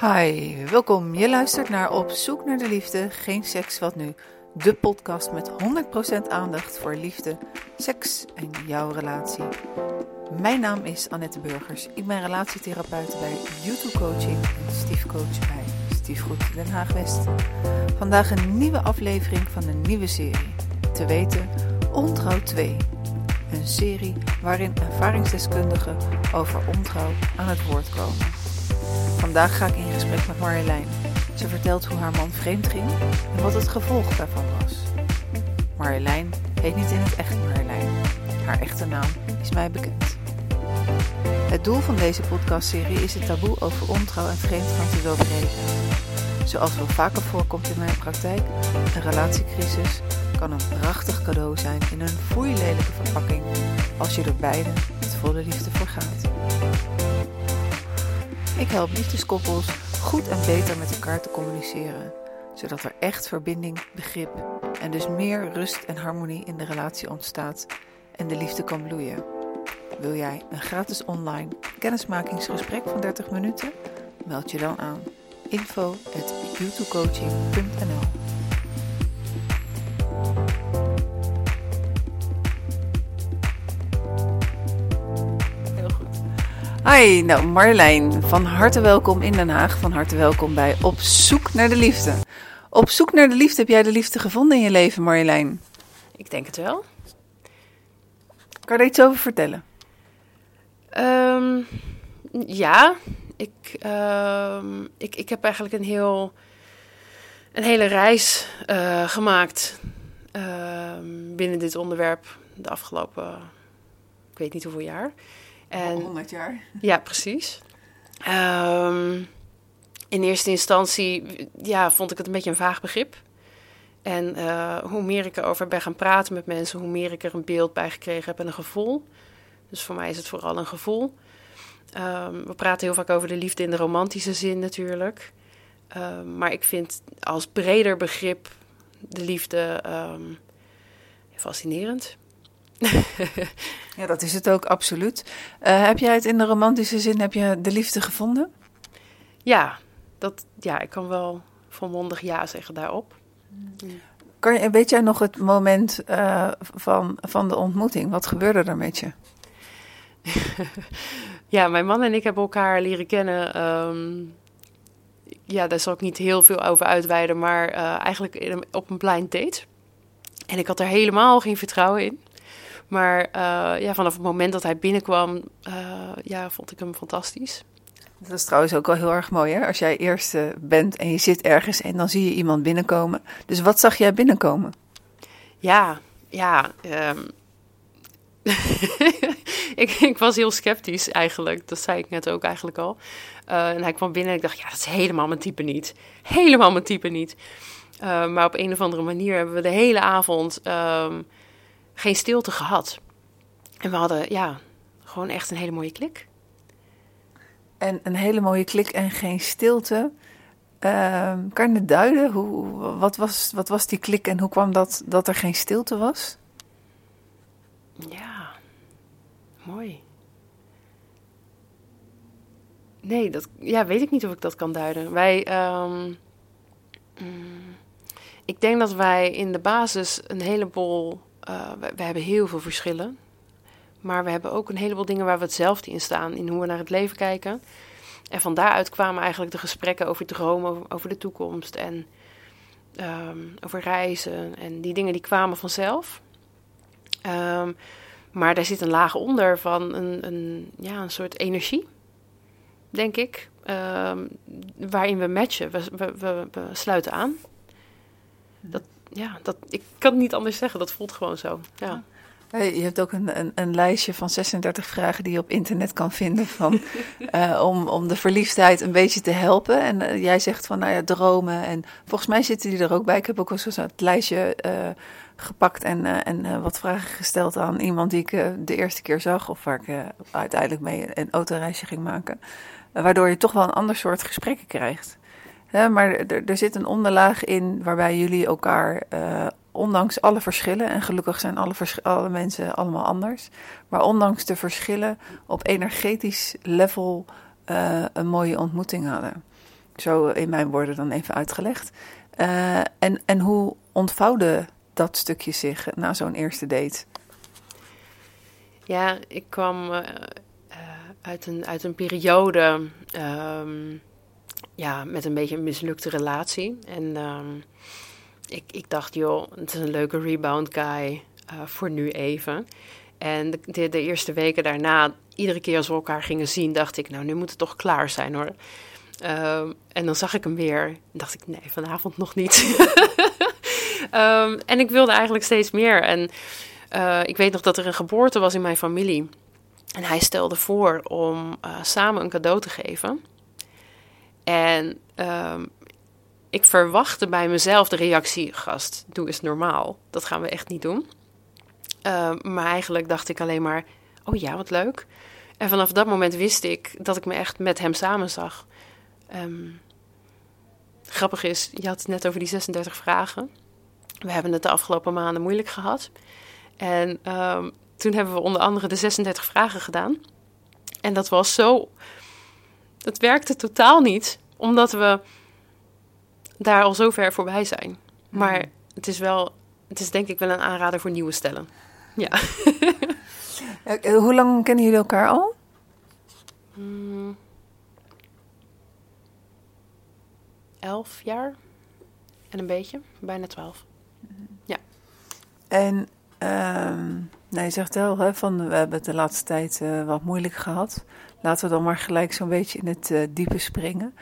Hi, welkom. Je luistert naar Op zoek naar de liefde, geen seks, wat nu? De podcast met 100% aandacht voor liefde, seks en jouw relatie. Mijn naam is Annette Burgers. Ik ben relatietherapeut bij YouTube Coaching en stiefcoach bij Stiefgoed Den Haag West. Vandaag een nieuwe aflevering van een nieuwe serie. Te weten, Ontrouw 2. Een serie waarin ervaringsdeskundigen over ontrouw aan het woord komen. Vandaag ga ik in gesprek met Marjolein. Ze vertelt hoe haar man vreemd ging en wat het gevolg daarvan was. Marjolein heet niet in het echt Marjolein. Haar echte naam is mij bekend. Het doel van deze podcastserie is het taboe over ontrouw en vreemdgaan te doorbreken. Zoals wel vaker voorkomt in mijn praktijk, een relatiecrisis kan een prachtig cadeau zijn in een foeilelijke verpakking als je er beiden met volle liefde voor gaat. Ik help liefdeskoppels goed en beter met elkaar te communiceren, zodat er echt verbinding, begrip en dus meer rust en harmonie in de relatie ontstaat en de liefde kan bloeien. Wil jij een gratis online kennismakingsgesprek van 30 minuten? Meld je dan aan info Hi, nou Marjolein, van harte welkom in Den Haag. Van harte welkom bij Op zoek naar de liefde. Op zoek naar de liefde, heb jij de liefde gevonden in je leven, Marjolein? Ik denk het wel. Kan je er iets over vertellen? Ehm, ja, ik, ehm, ik, ik heb eigenlijk een, heel, een hele reis eh, gemaakt ehm, binnen dit onderwerp de afgelopen, ik weet niet hoeveel jaar. En, 100 jaar. Ja, precies. Ehm, in eerste instantie ja, vond ik het een beetje een vaag begrip. En eh, hoe meer ik erover ben gaan praten met mensen, hoe meer ik er een beeld bij gekregen heb en een gevoel. Dus voor mij is het vooral een gevoel. Um, we praten heel vaak over de liefde in de romantische zin natuurlijk. Um, maar ik vind als breder begrip de liefde um, fascinerend. ja, dat is het ook absoluut. Uh, heb jij het in de romantische zin, heb je de liefde gevonden? Ja, dat, ja ik kan wel volmondig ja zeggen daarop. Kan je, weet jij nog het moment uh, van, van de ontmoeting? Wat gebeurde er met je? ja, mijn man en ik hebben elkaar leren kennen. Um, ja, daar zal ik niet heel veel over uitweiden, maar uh, eigenlijk op een blind date. En ik had er helemaal geen vertrouwen in. Maar uh, ja, vanaf het moment dat hij binnenkwam, uh, ja, vond ik hem fantastisch. Dat is trouwens ook wel heel erg mooi, hè? Als jij eerste bent en je zit ergens en dan zie je iemand binnenkomen. Dus wat zag jij binnenkomen? Ja, ja. Um... ik, ik, was heel sceptisch eigenlijk. Dat zei ik net ook eigenlijk al. Uh, en hij kwam binnen en ik dacht, ja, dat is helemaal mijn type niet. Helemaal mijn type niet. Uh, maar op een of andere manier hebben we de hele avond um, geen stilte gehad. En we hadden, ja, gewoon echt een hele mooie klik. En een hele mooie klik en geen stilte. Uh, kan je het duiden? Hoe, wat, was, wat was die klik en hoe kwam dat dat er geen stilte was? Ja, mooi. Nee, dat ja, weet ik niet of ik dat kan duiden. Wij, um, mm, ik denk dat wij in de basis een heleboel, uh, we, hebben heel veel verschillen. Maar we hebben ook een heleboel dingen waar we hetzelfde in staan, in hoe we naar het leven kijken. En van daaruit kwamen eigenlijk de gesprekken over dromen, over, de toekomst en um, over reizen. En die dingen die kwamen vanzelf. Um, maar daar zit een laag onder van een, een, ja, een soort energie, denk ik, um, waarin we matchen. We, we, we, we, sluiten aan. Dat, ja, dat, ik kan het niet anders zeggen, dat voelt gewoon zo. Ja. Je hebt ook een, een, een, lijstje van 36 vragen die je op internet kan vinden van, uh, om, om de verliefdheid een beetje te helpen. En uh, jij zegt van nou ja, dromen. En volgens mij zitten die er ook bij. Ik heb ook wel zo het lijstje uh, gepakt en, en wat vragen gesteld aan iemand die ik de eerste keer zag. Of waar ik uiteindelijk mee een autoreisje ging maken. waardoor je toch wel een ander soort gesprekken krijgt. Maar er, zit een onderlaag in waarbij jullie elkaar ondanks alle verschillen, en gelukkig zijn alle, alle, mensen allemaal anders, maar ondanks de verschillen op energetisch level uh, een mooie ontmoeting hadden. Zo in mijn woorden dan even uitgelegd. Uh, en, en hoe ontvouwde dat stukje zich na zo'n eerste date? Ja, ik kwam uit, een, uit een periode um, ja, met een beetje een mislukte relatie. En um, ik, ik dacht, joh, het is een leuke rebound guy uh, voor nu even. En de, de, eerste weken daarna, iedere keer als we elkaar gingen zien, dacht ik, nou, nu moet het toch klaar zijn hoor. Um, en dan zag ik hem weer en dacht ik, nee, vanavond nog niet. um, en ik wilde eigenlijk steeds meer. En uh, ik weet nog dat er een geboorte was in mijn familie. En hij stelde voor om uh, samen een cadeau te geven. En um, ik verwachtte bij mezelf de reactie: gast, doe eens normaal. Dat gaan we echt niet doen. Uh, maar eigenlijk dacht ik alleen maar: oh ja, wat leuk. En vanaf dat moment wist ik dat ik me echt met hem samen zag. Um, grappig is, je had het net over die 36 vragen. We hebben het de afgelopen maanden moeilijk gehad. En toen hebben we onder andere de 36 vragen gedaan. En dat was zo. Dat werkte totaal niet, omdat we daar al zo ver voorbij zijn. Maar mm. het is wel, het is denk ik wel een aanrader voor nieuwe stellen. Ja. Eh, hoe lang kennen jullie elkaar al? Mm, elf jaar en een beetje, bijna twaalf. Ja. En um, nou, je zegt wel, hè, van, we hebben het de laatste tijd uh, wat moeilijk gehad. Laten we dan maar gelijk zo'n beetje in het uh, diepe springen.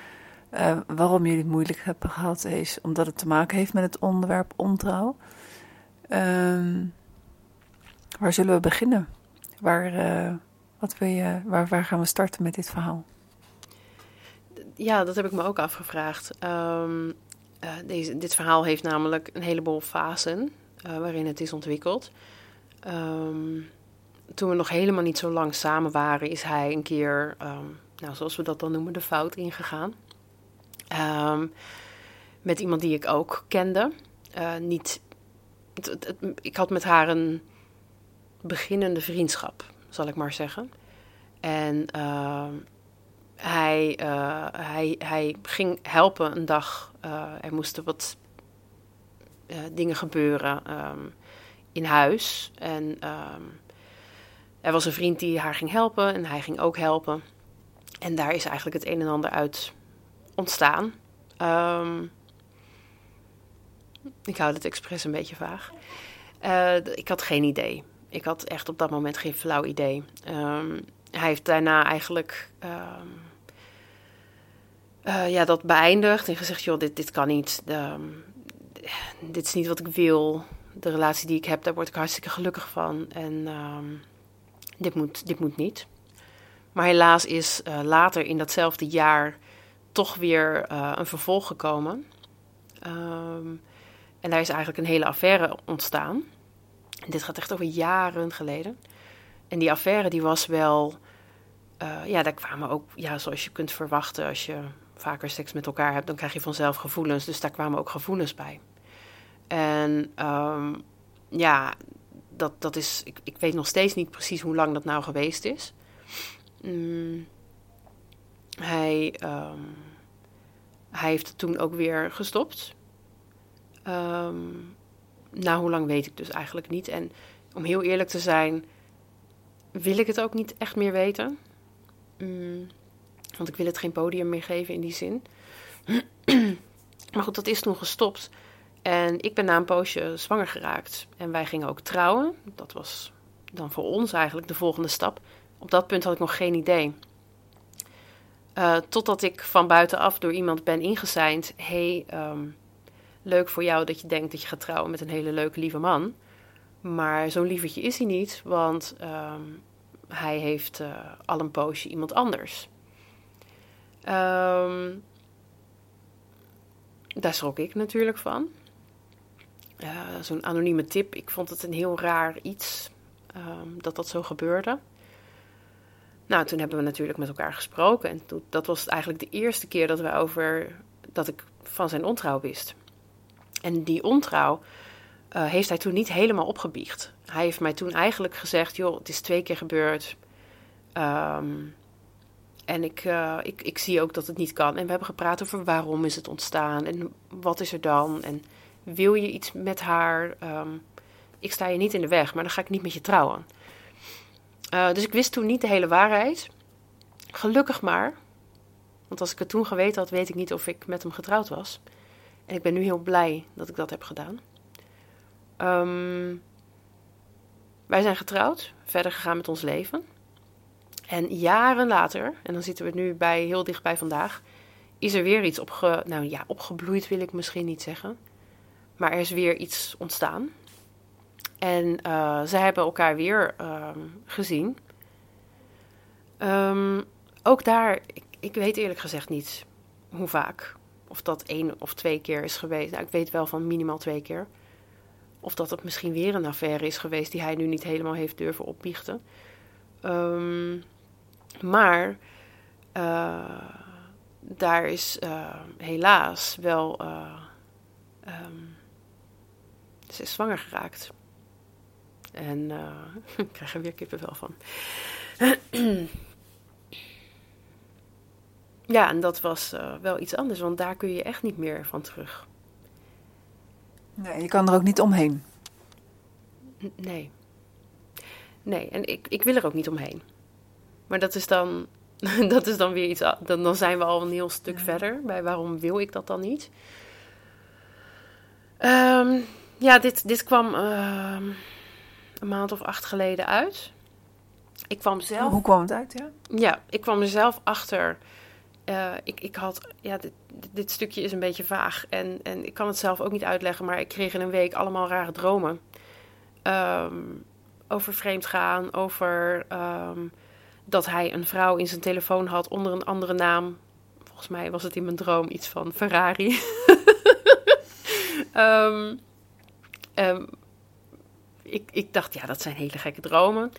Uh, waarom jullie het moeilijk hebben gehad is omdat het te maken heeft met het onderwerp ontrouw. Um, waar zullen we beginnen? Waar, wat wil je, waar, waar gaan we starten met dit verhaal? Ja, dat heb ik me ook afgevraagd. Um, deze, dit verhaal heeft namelijk een heleboel fasen waarin het is ontwikkeld. Um, toen we nog helemaal niet zo lang samen waren, is hij een keer, um, nou, zoals we dat dan noemen, de fout ingegaan. Um, met iemand die ik ook kende. Uh, niet, ik had met haar een beginnende vriendschap, zal ik maar zeggen. En uh, hij, uh, hij, hij ging helpen een dag. Uh, er moesten wat dingen gebeuren in huis. En er was een vriend die haar ging helpen en hij ging ook helpen. En daar is eigenlijk het een en ander uit ontstaan. Um, ik hou het expres een beetje vaag. Uh, ik had geen idee. Ik had echt op dat moment geen flauw idee. Um, hij heeft daarna eigenlijk um, uh, ja, dat beëindigd en gezegd: joh, dit, dit kan niet. Dit is niet wat ik wil de relatie die ik heb, daar word ik hartstikke gelukkig van. En dit, moet, dit moet niet. Maar helaas is uh, later in datzelfde jaar toch weer uh, een vervolg gekomen. Um, en daar is eigenlijk een hele affaire ontstaan. En dit gaat echt over jaren geleden. En die affaire die was wel... Uh, ja, daar kwamen ook, ja, zoals je kunt verwachten... als je vaker seks met elkaar hebt, dan krijg je vanzelf gevoelens. Dus daar kwamen ook gevoelens bij. En um, ja, dat, dat is. Ik, ik weet nog steeds niet precies hoe lang dat nou geweest is. Um, hij, um, hij heeft het toen ook weer gestopt. Um, nou, hoe lang weet ik dus eigenlijk niet. En om heel eerlijk te zijn, wil ik het ook niet echt meer weten. Mm, want ik wil het geen podium meer geven in die zin. maar goed, dat is toen gestopt. En ik ben na een poosje zwanger geraakt. En wij gingen ook trouwen. Dat was dan voor ons eigenlijk de volgende stap. Op dat punt had ik nog geen idee. Uh, totdat ik van buitenaf door iemand ben ingeseind. hey, um, leuk voor jou dat je denkt dat je gaat trouwen met een hele leuke, lieve man. Maar zo'n lievertje is hij niet, want um, hij heeft uh, al een poosje iemand anders. Um, daar schrok ik natuurlijk van. Zo'n anonieme tip. Ik vond het een heel raar iets um, dat dat zo gebeurde. Nou, toen hebben we natuurlijk met elkaar gesproken. En toen, dat was eigenlijk de eerste keer dat we over dat ik van zijn ontrouw wist. En die ontrouw uh, heeft hij toen niet helemaal opgebiecht. Hij heeft mij toen eigenlijk gezegd: joh, het is twee keer gebeurd. Um, En ik, uh, ik, ik zie ook dat het niet kan. En we hebben gepraat over waarom is het ontstaan en wat is er dan. En wil je iets met haar? Um, ik sta je niet in de weg, maar dan ga ik niet met je trouwen. Uh, dus ik wist toen niet de hele waarheid. Gelukkig maar. Want als ik het toen geweten had, weet ik niet of ik met hem getrouwd was. En ik ben nu heel blij dat ik dat heb gedaan. Um, wij zijn getrouwd, verder gegaan met ons leven. En jaren later, en dan zitten we nu bij, heel dicht bij vandaag, is er weer iets opge, nou ja, opgebloeid, wil ik misschien niet zeggen. Maar er is weer iets ontstaan. En uh, ze hebben elkaar weer uh, gezien. Um, ook daar, ik, ik, weet eerlijk gezegd niet hoe vaak. Of dat één of twee keer is geweest. Nou, ik weet wel van minimaal twee keer. Of dat het misschien weer een affaire is geweest die hij nu niet helemaal heeft durven opbiechten. Um, maar uh, daar is uh, helaas wel. Ze is zwanger geraakt. En ik krijg er weer kippenvel van. ja, en dat was wel iets anders, want daar kun je echt niet meer van terug. Nee, je kan er ook niet omheen. Nee. Nee, en ik, ik wil er ook niet omheen. Maar dat is dan, dat is dan weer iets. Dan, dan zijn we al een heel stuk verder bij waarom wil ik dat dan niet. Um, ja, dit, dit kwam uh, een maand of acht geleden uit. Ik kwam zelf. Hoe kwam het uit? Ja, ja ik kwam er zelf achter. Uh, ik, ik had, ja, dit, dit, stukje is een beetje vaag en, en ik kan het zelf ook niet uitleggen, maar ik kreeg in een week allemaal rare dromen. Um, over vreemd gaan, over um, dat hij een vrouw in zijn telefoon had onder een andere naam. Volgens mij was het in mijn droom iets van Ferrari. um, um, ik, ik, dacht, ja, dat zijn hele gekke dromen.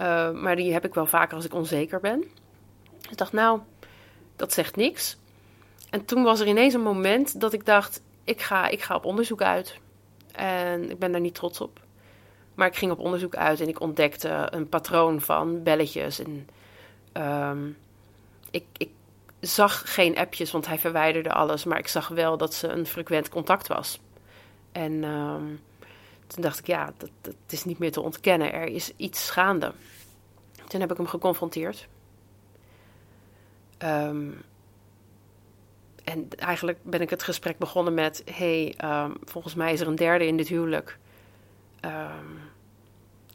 Uh, maar die heb ik wel vaker als ik onzeker ben. Ik dacht, nou, dat zegt niks. En toen was er ineens een moment dat ik dacht, ik ga, ik ga op onderzoek uit. En ik ben daar niet trots op. Maar ik ging op onderzoek uit en ik ontdekte een patroon van belletjes. En um, ik, ik zag geen appjes, want hij verwijderde alles. Maar ik zag wel dat ze een frequent contact was. En um, toen dacht ik, ja, dat, is niet meer te ontkennen. Er is iets gaande. Toen heb ik hem geconfronteerd. Um, en eigenlijk ben ik het gesprek begonnen met: hey, um, volgens mij is er een derde in dit huwelijk.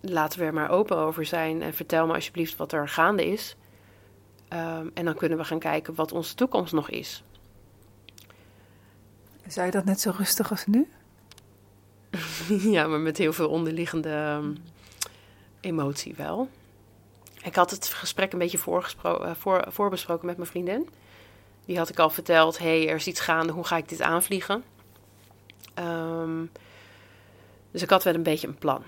Laten we er maar open over zijn en vertel me alsjeblieft wat er gaande is. En dan kunnen we gaan kijken wat onze toekomst nog is. Zei je dat net zo rustig als nu? ja, maar met heel veel onderliggende um, emotie wel. Ik had het gesprek een beetje voor, voorbesproken met mijn vriendin. Die had ik al verteld: hey, er is iets gaande, hoe ga ik dit aanvliegen? Um, dus ik had wel een beetje een plan.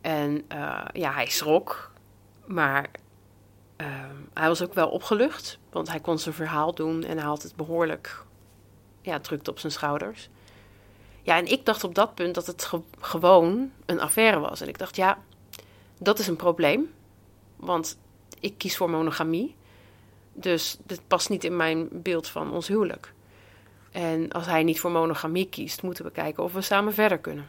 En uh, ja, hij schrok, maar uh, hij was ook wel opgelucht, want hij kon zijn verhaal doen en hij had het behoorlijk ja, drukt op zijn schouders. Ja, en ik dacht op dat punt dat het ge gewoon een affaire was. En ik dacht, ja, dat is een probleem, want ik kies voor monogamie. Dus dit past niet in mijn beeld van ons huwelijk. En als hij niet voor monogamie kiest, moeten we kijken of we samen verder kunnen.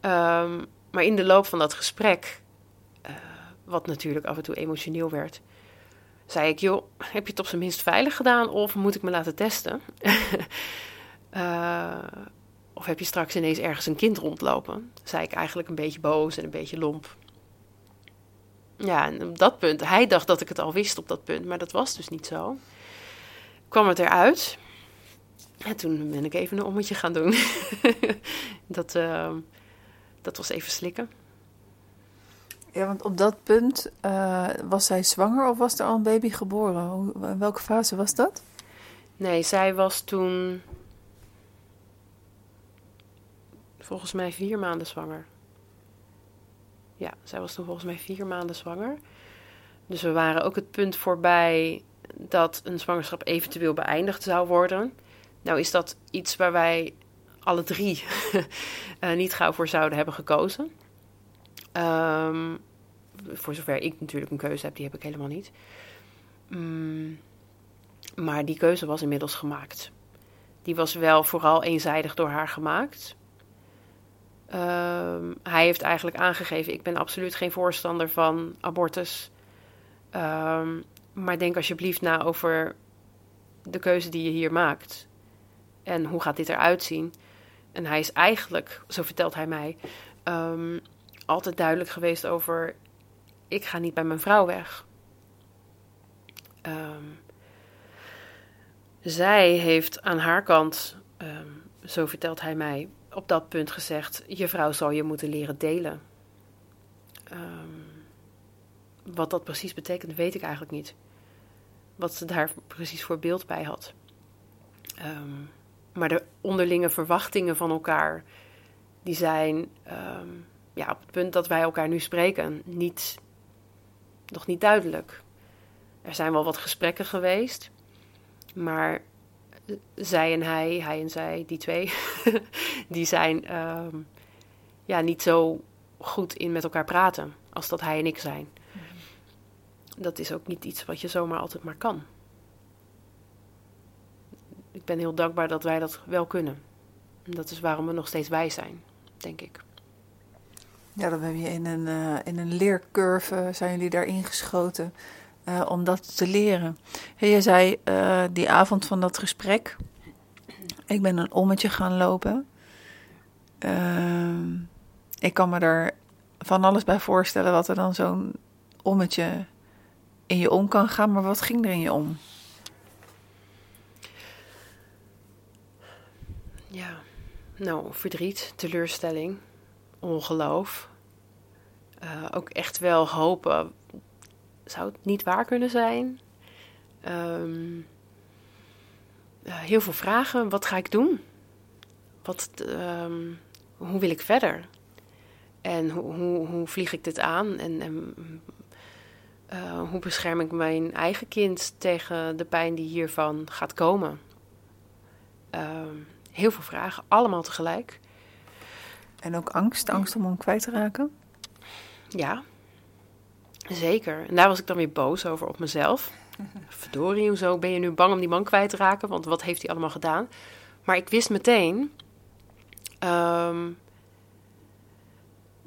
Um, maar in de loop van dat gesprek, uh, wat natuurlijk af en toe emotioneel werd, zei ik: Joh, heb je het op zijn minst veilig gedaan of moet ik me laten testen? uh, of heb je straks ineens ergens een kind rondlopen? Zei ik eigenlijk een beetje boos en een beetje lomp. Ja, en op dat punt, hij dacht dat ik het al wist op dat punt, maar dat was dus niet zo. Kwam het eruit. En toen ben ik even een ommetje gaan doen. dat, uh, dat was even slikken. Ja, want op dat punt uh, was zij zwanger of was er al een baby geboren? Hoe, in welke fase was dat? Nee, zij was toen volgens mij vier maanden zwanger. Ja, zij was toen volgens mij vier maanden zwanger. Dus we waren ook het punt voorbij dat een zwangerschap eventueel beëindigd zou worden. Nou is dat iets waar wij alle drie uh, niet gauw voor zouden hebben gekozen. Um, voor zover ik natuurlijk een keuze heb, die heb ik helemaal niet. Mm, maar die keuze was inmiddels gemaakt. Die was wel vooral eenzijdig door haar gemaakt. Ehm, hij heeft eigenlijk aangegeven: ik ben absoluut geen voorstander van abortus. Ehm, maar denk alsjeblieft na over de keuze die je hier maakt. En hoe gaat dit eruit zien? En hij is eigenlijk, zo vertelt hij mij, ehm, altijd duidelijk geweest over: ik ga niet bij mijn vrouw weg. zij heeft aan haar kant, zo vertelt hij mij, op dat punt gezegd: je vrouw zal je moeten leren delen. Um, wat dat precies betekent, weet ik eigenlijk niet. Wat ze daar precies voor beeld bij had. Um, maar de onderlinge verwachtingen van elkaar, die zijn um, ja, op het punt dat wij elkaar nu spreken, niet, nog niet duidelijk. Er zijn wel wat gesprekken geweest, maar zij en hij, hij en zij, die twee, die zijn um, ja, niet zo goed in met elkaar praten als dat hij en ik zijn. Dat is ook niet iets wat je zomaar altijd maar kan. Ik ben heel dankbaar dat wij dat wel kunnen. Dat is waarom we nog steeds wij zijn, denk ik. Ja, dan heb je in een, uh, in een leercurve, zijn jullie daarin geschoten uh, om dat te leren. Hey, je zei uh, die avond van dat gesprek, ik ben een ommetje gaan lopen. Uh, ik kan me er van alles bij voorstellen wat er dan zo'n ommetje in je om kan gaan, maar wat ging er in je om? Ja, nou, verdriet, teleurstelling, ongeloof. Ook echt wel hopen zou het niet waar kunnen zijn? Um, heel veel vragen. Wat ga ik doen? Wat, um, hoe wil ik verder? En hoe, hoe, hoe vlieg ik dit aan? En, en uh, hoe bescherm ik mijn eigen kind tegen de pijn die hiervan gaat komen? Um, heel veel vragen, allemaal tegelijk. En ook angst, angst om hem kwijt te raken? Ja, Zeker. En daar was ik dan weer boos over op mezelf. Verdorie, hoezo ben je nu bang om die man kwijt te raken? Want wat heeft hij allemaal gedaan? Maar ik wist meteen... Um,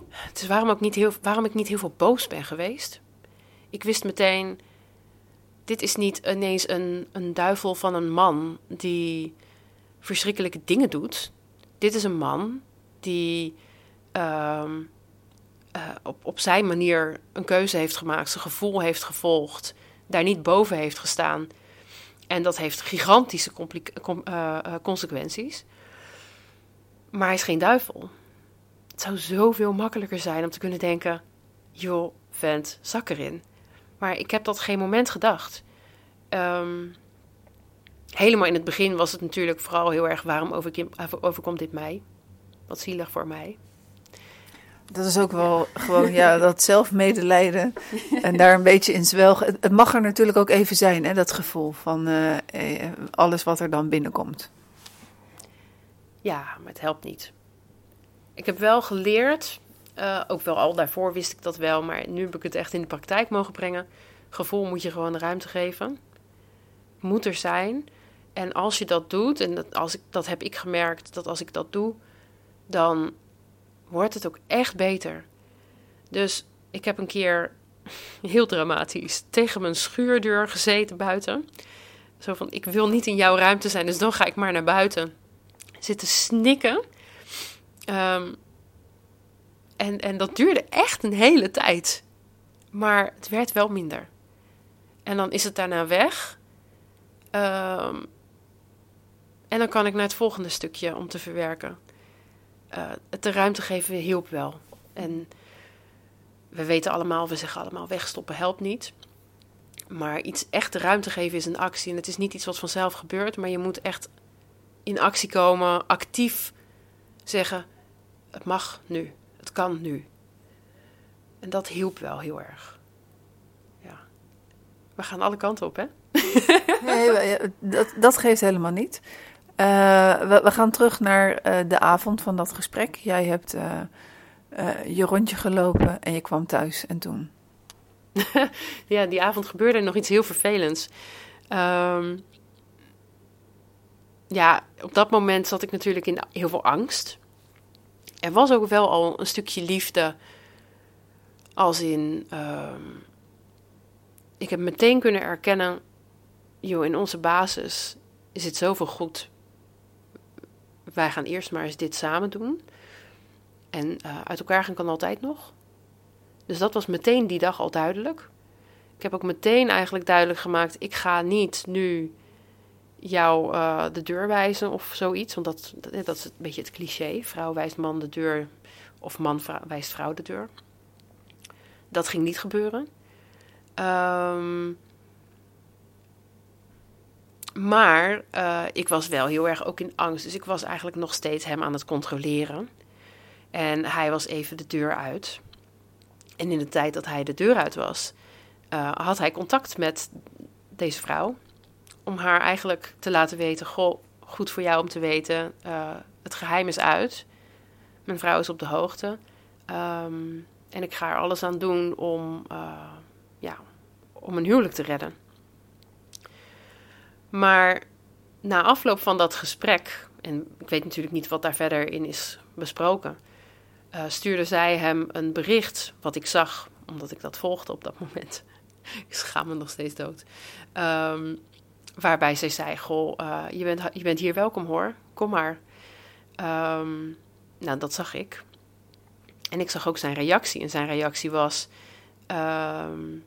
het is waarom, ook niet heel, waarom ik niet heel veel boos ben geweest. Ik wist meteen... Dit is niet ineens een, een duivel van een man die verschrikkelijke dingen doet. Dit is een man die... Um, uh, op, op zijn manier een keuze heeft gemaakt, zijn gevoel heeft gevolgd, daar niet boven heeft gestaan. En dat heeft gigantische com uh, consequenties. Maar hij is geen duivel. Het zou zoveel makkelijker zijn om te kunnen denken: joh, vent, zak erin. Maar ik heb dat geen moment gedacht. Um, helemaal in het begin was het natuurlijk vooral heel erg: waarom overkomt dit mij? Wat zielig voor mij. Dat is ook wel gewoon, ja, dat zelfmedelijden en daar een beetje in zwelgen. Het, mag er natuurlijk ook even zijn, hè, dat gevoel van uh, alles wat er dan binnenkomt. Ja, maar het helpt niet. Ik heb wel geleerd, uh, ook wel al daarvoor wist ik dat wel, maar nu heb ik het echt in de praktijk mogen brengen. Gevoel moet je gewoon de ruimte geven. Moet er zijn. En als je dat doet, en dat, als ik, dat heb ik gemerkt, dat als ik dat doe, dan wordt het ook echt beter. Dus ik heb een keer heel dramatisch tegen mijn schuurdeur gezeten buiten. Zo van: ik wil niet in jouw ruimte zijn, dus dan ga ik maar naar buiten. Zitten snikken. Um, en, en dat duurde echt een hele tijd. Maar het werd wel minder. En dan is het daarna weg. Um, en dan kan ik naar het volgende stukje om te verwerken het de ruimte geven hielp wel. En we weten allemaal, we zeggen allemaal wegstoppen helpt niet. Maar iets echt de ruimte geven is een actie. En het is niet iets wat vanzelf gebeurt, maar je moet echt in actie komen, actief zeggen: het mag nu, het kan nu. En dat hielp wel heel erg. Ja. We gaan alle kanten op, hè? nee, dat, dat geeft helemaal niet. Uh, we, gaan terug naar uh, de avond van dat gesprek. Jij hebt uh, je rondje gelopen en je kwam thuis en toen? ja, die avond gebeurde nog iets heel vervelends. Ehm, ja, op dat moment zat ik natuurlijk in heel veel angst. Er was ook wel al een stukje liefde. Als in. ehm, ik heb meteen kunnen erkennen. joh, in onze basis is het zoveel goed. Wij gaan eerst maar eens dit samen doen. En eh, uit elkaar gaan kan altijd nog. Dus dat was meteen die dag al duidelijk. Ik heb ook meteen eigenlijk duidelijk gemaakt: ik ga niet nu jou eh, de deur wijzen of zoiets. Want dat, dat, is een beetje het cliché: vrouw wijst man de deur of man wijst vrouw de deur. Dat ging niet gebeuren. Ehm, maar eh, ik was wel heel erg ook in angst. Dus ik was eigenlijk nog steeds hem aan het controleren. En hij was even de deur uit. En in de tijd dat hij de deur uit was, eh, had hij contact met deze vrouw. Om haar eigenlijk te laten weten: Goh, goed voor jou om te weten. eh, het geheim is uit. Mijn vrouw is op de hoogte. Ehm, en ik ga er alles aan doen om, ja, om een huwelijk te redden. Maar na afloop van dat gesprek, en ik weet natuurlijk niet wat daar verder in is besproken, eh, stuurde zij hem een bericht, wat ik zag, omdat ik dat volgde op dat moment. ik schaam me nog steeds dood. Ehm, waarbij zij zei: Goh, eh, je, bent, je bent hier welkom hoor, kom maar. Ehm, nou, dat zag ik. En ik zag ook zijn reactie. En zijn reactie was: ehm,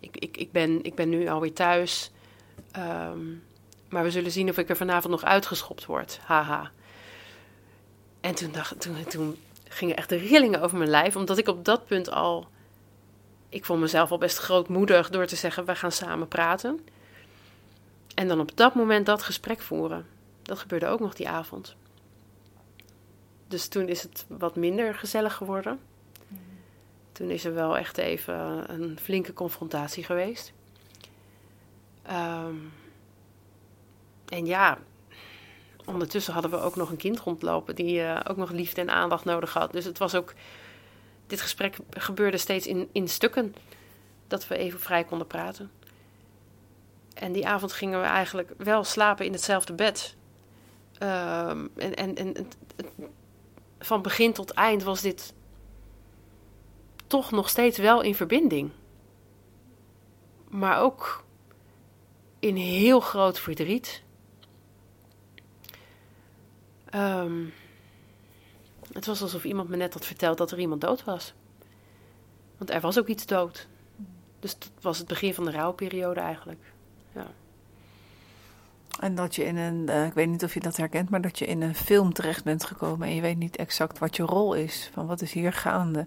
ik, ik, ik, ben, ik ben nu alweer thuis. Ehm, maar we zullen zien of ik er vanavond nog uitgeschopt word. Haha. En toen, dacht, toen, toen gingen echt de rillingen over mijn lijf. Omdat ik op dat punt al... Ik vond mezelf al best grootmoedig door te zeggen... we gaan samen praten. En dan op dat moment dat gesprek voeren. Dat gebeurde ook nog die avond. Dus toen is het wat minder gezellig geworden. Toen is er wel echt even een flinke confrontatie geweest. Ehm, en ja, ondertussen hadden we ook nog een kind rondlopen die eh, ook nog liefde en aandacht nodig had. Dus het was ook. Dit gesprek gebeurde steeds in, in stukken. Dat we even vrij konden praten. En die avond gingen we eigenlijk wel slapen in hetzelfde bed. Ehm, en en, en het- van begin tot eind was dit toch nog steeds wel in verbinding. Maar ook in heel groot verdriet. Ehm, het was alsof iemand me net had verteld dat er iemand dood was. Want er was ook iets dood. Dus dat was het begin van de rouwperiode eigenlijk. En dat je in een, eh, ik weet niet of je dat herkent, maar dat je in een film terecht bent gekomen en je weet niet exact wat je rol is. Van wat is hier gaande.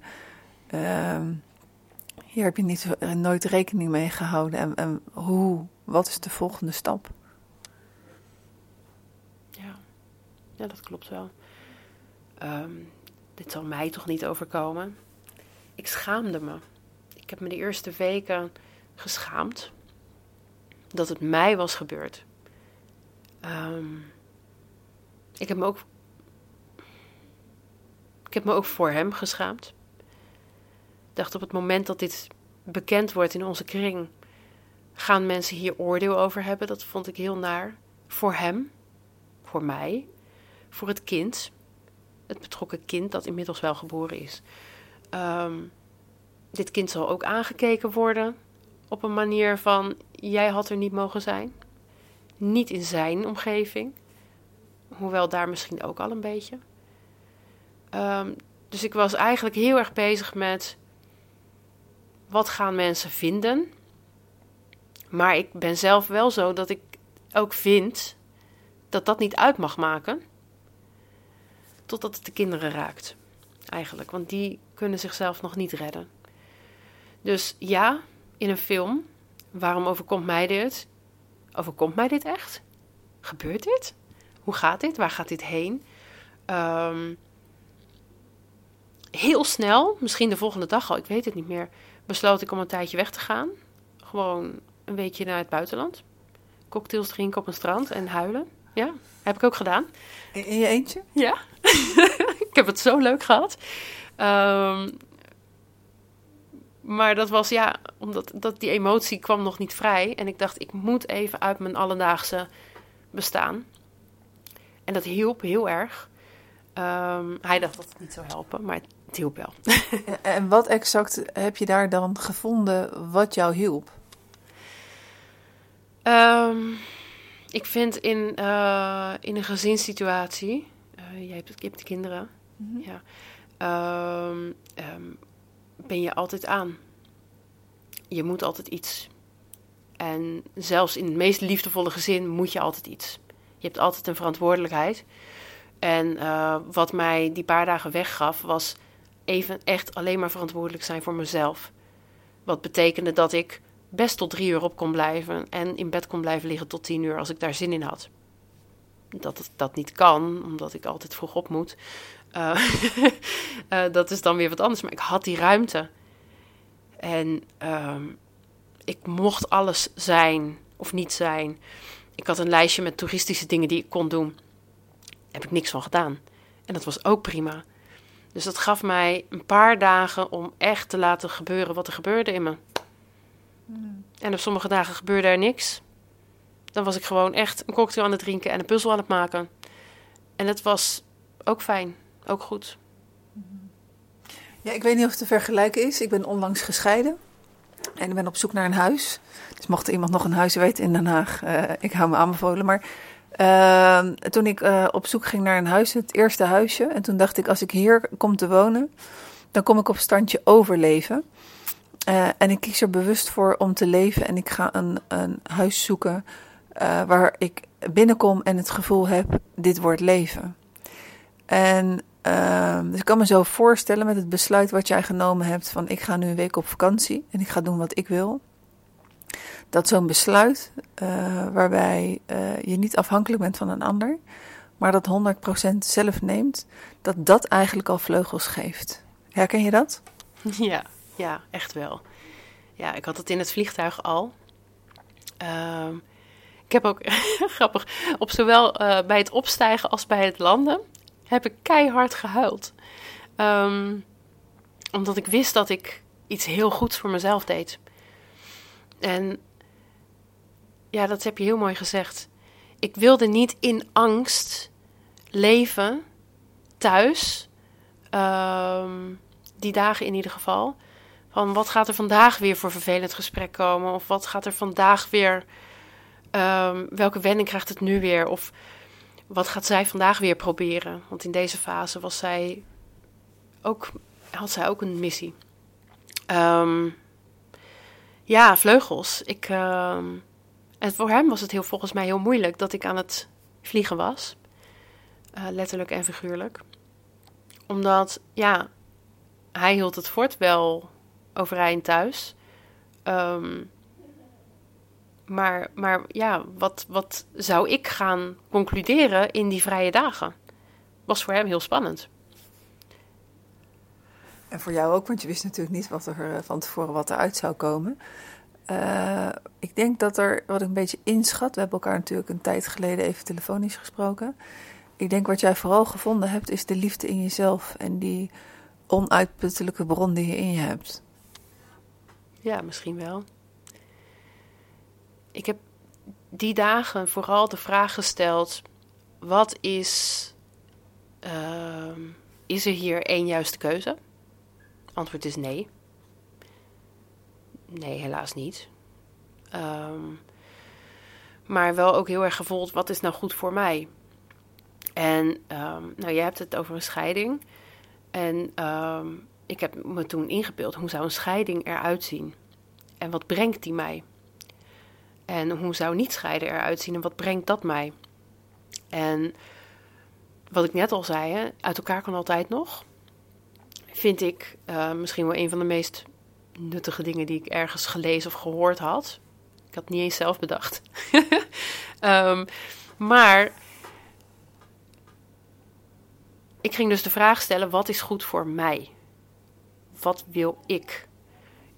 Ehm, hier heb je niet, eh, nooit rekening mee gehouden. En, en hoe, wat is de volgende stap? Ja, ja dat klopt wel. Ehm, dit zal mij toch niet overkomen. Ik schaamde me. Ik heb me de eerste weken geschaamd dat het mij was gebeurd. Ehm, ik heb me ook. Ik heb me ook voor hem geschaamd. Ik dacht op het moment dat dit bekend wordt in onze kring, gaan mensen hier oordeel over hebben. Dat vond ik heel naar. Voor hem, voor mij, voor het kind, het betrokken kind dat inmiddels wel geboren is. Ehm, dit kind zal ook aangekeken worden op een manier van: jij had er niet mogen zijn. Niet in zijn omgeving. Hoewel daar misschien ook al een beetje. Ehm, dus ik was eigenlijk heel erg bezig met wat gaan mensen vinden. Maar ik ben zelf wel zo dat ik ook vind dat dat niet uit mag maken. Totdat het de kinderen raakt. Eigenlijk. Want die kunnen zichzelf nog niet redden. Dus ja, in een film. Waarom overkomt mij dit? Overkomt mij dit echt? Gebeurt dit? Hoe gaat dit? Waar gaat dit heen? Ehm, heel snel, misschien de volgende dag al, ik weet het niet meer, besloot ik om een tijdje weg te gaan. Gewoon een weekje naar het buitenland. Cocktails drinken op een strand en huilen. Ja, heb ik ook gedaan. In, je eentje? Ja, ik heb het zo leuk gehad. Ehm, maar dat was ja, omdat dat, die emotie kwam nog niet vrij. En ik dacht, ik moet even uit mijn alledaagse bestaan. En dat hielp heel erg. Ehm, hij dacht dat het niet zou helpen, maar het hielp wel. en wat exact heb je daar dan gevonden wat jou hielp? Um, ik vind in, uh, in een gezinssituatie, uh, je, hebt, je hebt kinderen, mm -hmm. ja, um, um, ben je altijd aan. Je moet altijd iets. En zelfs in het meest liefdevolle gezin moet je altijd iets. Je hebt altijd een verantwoordelijkheid. En uh, wat mij die paar dagen weggaf, was even echt alleen maar verantwoordelijk zijn voor mezelf. Wat betekende dat ik best tot drie uur op kon blijven en in bed kon blijven liggen tot tien uur als ik daar zin in had. Dat dat niet kan, omdat ik altijd vroeg op moet. Uh, uh, dat is dan weer wat anders. Maar ik had die ruimte. En uh, ik mocht alles zijn of niet zijn. Ik had een lijstje met toeristische dingen die ik kon doen. Daar heb ik niks van gedaan. En dat was ook prima. Dus dat gaf mij een paar dagen om echt te laten gebeuren wat er gebeurde in me. Hmm. En op sommige dagen gebeurde er niks. Dan was ik gewoon echt een cocktail aan het drinken en een puzzel aan het maken. En het was ook fijn, ook goed. Ja, ik weet niet of het te vergelijken is. Ik ben onlangs gescheiden. En ik ben op zoek naar een huis. Dus mocht iemand nog een huis weten in Den Haag, uh, ik hou me aanbevolen. Maar uh, toen ik uh, op zoek ging naar een huis, het eerste huisje. En toen dacht ik, als ik hier kom te wonen, dan kom ik op standje overleven. Uh, en ik kies er bewust voor om te leven. En ik ga een, een huis zoeken waar ik binnenkom en het gevoel heb, dit wordt leven. En uh, dus ik kan me zo voorstellen met het besluit wat jij genomen hebt van ik ga nu een week op vakantie en ik ga doen wat ik wil. Dat zo'n besluit uh, waarbij je niet afhankelijk bent van een ander, maar dat 100% zelf neemt, dat dat eigenlijk al vleugels geeft. Herken je dat? Ja, ja, echt wel. Ja, ik had het in het vliegtuig al. Uh, ik heb ook, grappig, op zowel uh, bij het opstijgen als bij het landen heb ik keihard gehuild. Um, omdat ik wist dat ik iets heel goeds voor mezelf deed. En ja, dat heb je heel mooi gezegd. Ik wilde niet in angst leven thuis. Um, die dagen in ieder geval. Van wat gaat er vandaag weer voor vervelend gesprek komen? Of wat gaat er vandaag weer. Um, welke wending krijgt het nu weer? Of wat gaat zij vandaag weer proberen? Want in deze fase was zij ook, had zij ook een missie. Um, ja, vleugels. Ik, en voor hem was het heel, volgens mij heel moeilijk dat ik aan het vliegen was. Uh, letterlijk en figuurlijk. Omdat, ja, hij hield het fort wel overeind thuis. Um, maar, maar ja, wat, wat zou ik gaan concluderen in die vrije dagen? Was voor hem heel spannend. En voor jou ook, want je wist natuurlijk niet wat er eh, van tevoren wat eruit zou komen. Uh, ik denk dat er, wat ik een beetje inschat, we hebben elkaar natuurlijk een tijd geleden even telefonisch gesproken. Ik denk wat jij vooral gevonden hebt, is de liefde in jezelf en die onuitputtelijke bron die je in je hebt. Ja, misschien wel ik heb die dagen vooral de vraag gesteld: wat is. Uh, is er hier één juiste keuze? Antwoord is nee. Nee, helaas niet. Um, maar wel ook heel erg gevoeld: wat is nou goed voor mij? En um, nou, je hebt het over een scheiding. En ik heb me toen ingebeeld: hoe zou een scheiding eruit zien? En wat brengt die mij? En hoe zou niet scheiden eruit zien en wat brengt dat mij? En wat ik net al zei, uit elkaar kan altijd nog. Vind ik uh, misschien wel een van de meest nuttige dingen die ik ergens gelezen of gehoord had. Ik had het niet eens zelf bedacht. um, maar ik ging dus de vraag stellen: wat is goed voor mij? Wat wil ik?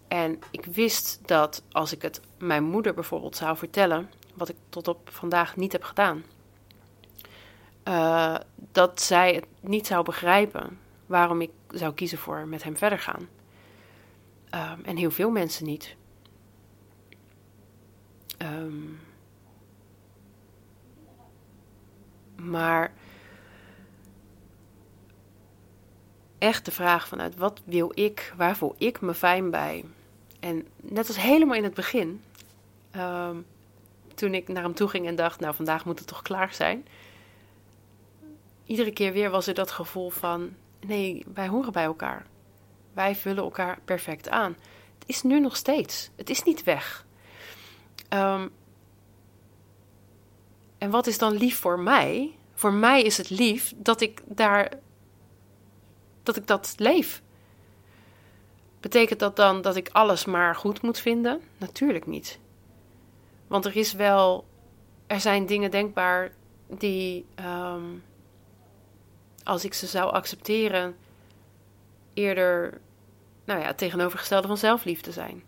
En ik wist dat als ik het mijn moeder bijvoorbeeld zou vertellen, wat ik tot op vandaag niet heb gedaan, uh, dat zij het niet zou begrijpen waarom ik zou kiezen voor met hem verder gaan. Ehm, en heel veel mensen niet. Ehm, maar echt de vraag vanuit wat wil ik, waar voel ik me fijn bij? En net als helemaal in het begin, ehm, toen ik naar hem toe ging en dacht, nou vandaag moet het toch klaar zijn. Iedere keer weer was er dat gevoel van, nee, wij horen bij elkaar. Wij vullen elkaar perfect aan. Het is nu nog steeds. Het is niet weg. Ehm, en wat is dan lief voor mij? Voor mij is het lief dat ik daar dat ik dat leef. Betekent dat dan dat ik alles maar goed moet vinden? Natuurlijk niet. Want er is wel, er zijn dingen denkbaar die, ehm, als ik ze zou accepteren, eerder, nou ja, tegenovergestelde van zelfliefde zijn.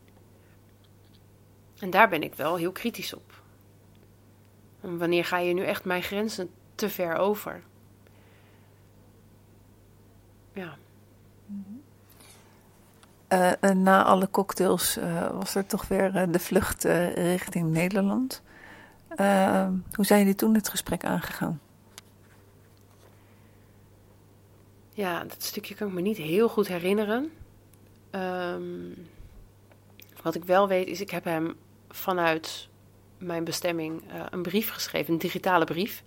En daar ben ik wel heel kritisch op. Wanneer ga je nu echt mijn grenzen te ver over? Ja. Uh, na alle cocktails uh, was er toch weer uh, de vlucht richting Nederland. hoe zijn jullie toen het gesprek aangegaan? Ja, dat stukje kan ik me niet heel goed herinneren. Um, wat ik wel weet is, ik heb hem vanuit mijn bestemming een brief geschreven, een digitale brief.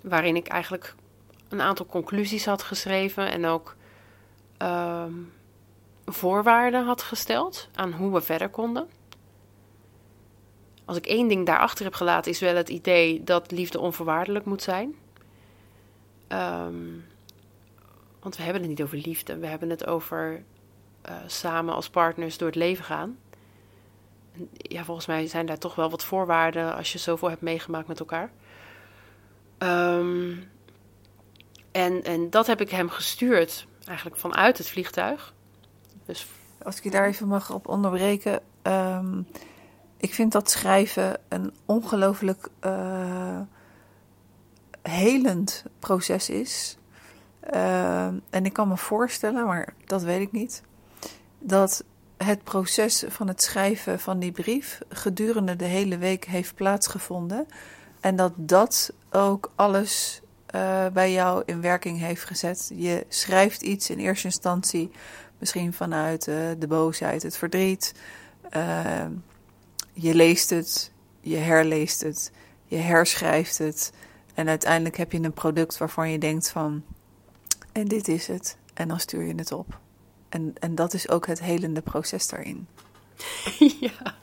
Waarin ik eigenlijk een aantal conclusies had geschreven en ook uh, voorwaarden had gesteld aan hoe we verder konden. Als ik één ding daarachter heb gelaten, is wel het idee dat liefde onvoorwaardelijk moet zijn. Um, want we hebben het niet over liefde, we hebben het over uh, samen als partners door het leven gaan. Ja, volgens mij zijn daar toch wel wat voorwaarden als je zoveel hebt meegemaakt met elkaar. Um, en, en dat heb ik hem gestuurd, eigenlijk vanuit het vliegtuig. Dus... Als ik je daar even mag op onderbreken. Ehm, ik vind dat schrijven een ongelooflijk uh, helend proces is. Uh, en ik kan me voorstellen, maar dat weet ik niet, dat het proces van het schrijven van die brief gedurende de hele week heeft plaatsgevonden. En dat dat ook alles uh, bij jou in werking heeft gezet. Je schrijft iets in eerste instantie, misschien vanuit uh, de boosheid, het verdriet. Uh, je leest het, je herleest het, je herschrijft het. En uiteindelijk heb je een product waarvan je denkt van, en dit is het. En dan stuur je het op. En, en dat is ook het helende proces daarin. ja.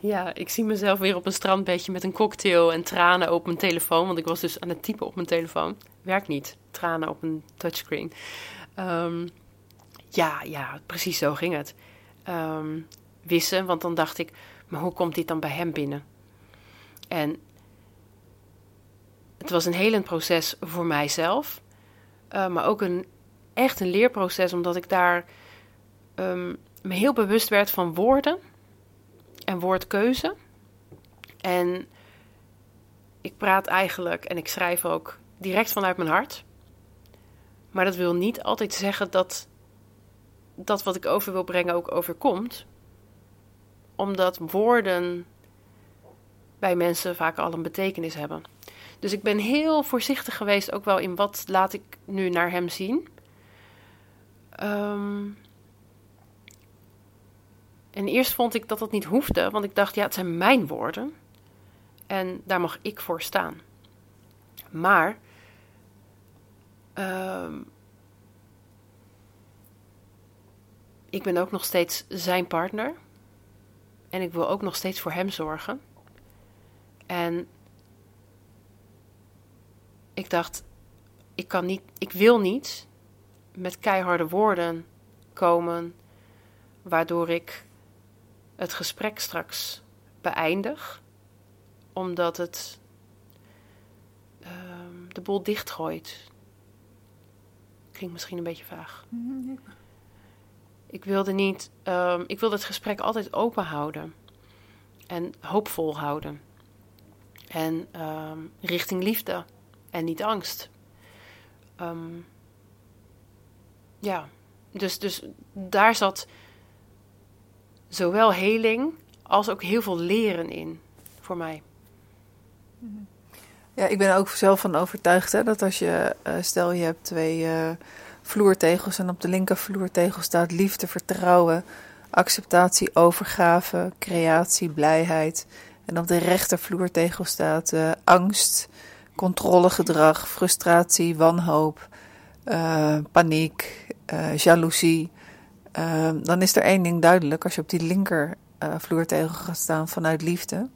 ja, ik zie mezelf weer op een strandbedje met een cocktail en tranen op mijn telefoon. Want ik was dus aan het typen op mijn telefoon. Werkt niet, tranen op een touchscreen. Um, ja, ja, precies zo ging het. Um, wissen, want dan dacht ik, maar hoe komt dit dan bij hem binnen? En het was een helend proces voor mijzelf. Uh, maar ook een, echt een leerproces, omdat ik daar... Um, me heel bewust werd van woorden en woordkeuze. En ik praat eigenlijk en ik schrijf ook direct vanuit mijn hart. Maar dat wil niet altijd zeggen dat dat wat ik over wil brengen ook overkomt. Omdat woorden bij mensen vaak al een betekenis hebben. Dus ik ben heel voorzichtig geweest ook wel in wat laat ik nu naar hem zien. Um, en eerst vond ik dat dat niet hoefde, want ik dacht, ja, het zijn mijn woorden. En daar mag ik voor staan. Maar. Uh, ik ben ook nog steeds zijn partner. En ik wil ook nog steeds voor hem zorgen. En ik dacht, ik kan niet, ik wil niet met keiharde woorden komen, waardoor ik het gesprek straks beëindig, omdat het uh, de boel dichtgooit. Klinkt misschien een beetje vaag. Mhm, ik wilde niet, um, ik wilde het gesprek altijd open houden en hoopvol houden. En um, richting liefde en niet angst. Um, ja, dus, dus daar zat zowel heling als ook heel veel leren in voor mij. Ja, ik ben er ook zelf van overtuigd hè, dat als je, uh, stel je hebt twee uh, vloertegels en op de linker vloertegel staat liefde, vertrouwen, acceptatie, overgave, creatie, blijheid. En op de rechter vloertegel staat uh, angst, controlegedrag, frustratie, wanhoop, paniek, jaloezie. Dan is er één ding duidelijk. Als je op die linker vloertegel gaat staan vanuit liefde,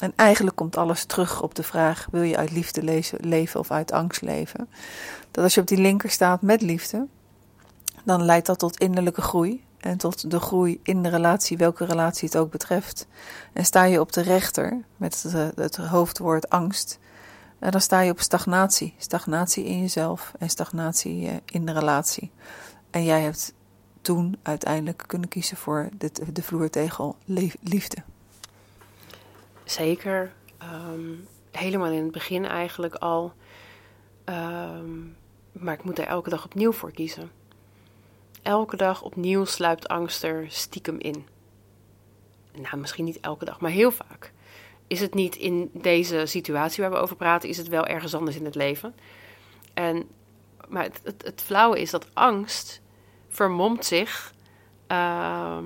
en eigenlijk komt alles terug op de vraag: wil je uit liefde leven of uit angst leven? Dat als je op die linker staat met liefde, dan leidt dat tot innerlijke groei en tot de groei in de relatie, welke relatie het ook betreft. En sta je op de rechter met het, het hoofdwoord angst, en dan sta je op stagnatie. Stagnatie in jezelf en stagnatie eh, in de relatie. En jij hebt toen uiteindelijk kunnen kiezen voor de, de vloertegel liefde. Zeker. Ehm, helemaal in het begin eigenlijk al. Ehm, maar ik moet er elke dag opnieuw voor kiezen. Elke dag opnieuw sluipt angst er stiekem in. Nou, misschien niet elke dag, maar heel vaak. Is het niet in deze situatie waar we over praten, is het wel ergens anders in het leven. En, maar het, het, het flauwe is dat angst vermomt zich uh,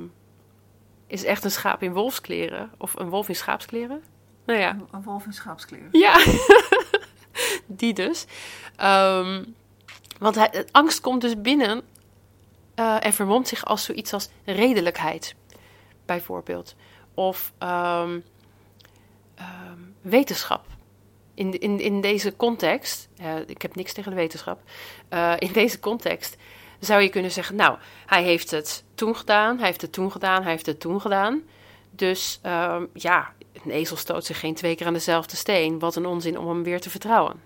is echt een schaap in wolfskleren. Of een wolf in schaapskleren. Nou ja. Een wolf in schaapskleren. Ja, die dus. Um, want hij, angst komt dus binnen uh, en vermomt zich als zoiets als redelijkheid, bijvoorbeeld. Of um, um, wetenschap. In, in, in deze context, uh, ik heb niks tegen de wetenschap, uh, in deze context zou je kunnen zeggen, nou, hij heeft het toen gedaan, hij heeft het toen gedaan, hij heeft het toen gedaan. Dus uh, ja, een ezel stoot zich geen twee keer aan dezelfde steen. Wat een onzin om hem weer te vertrouwen.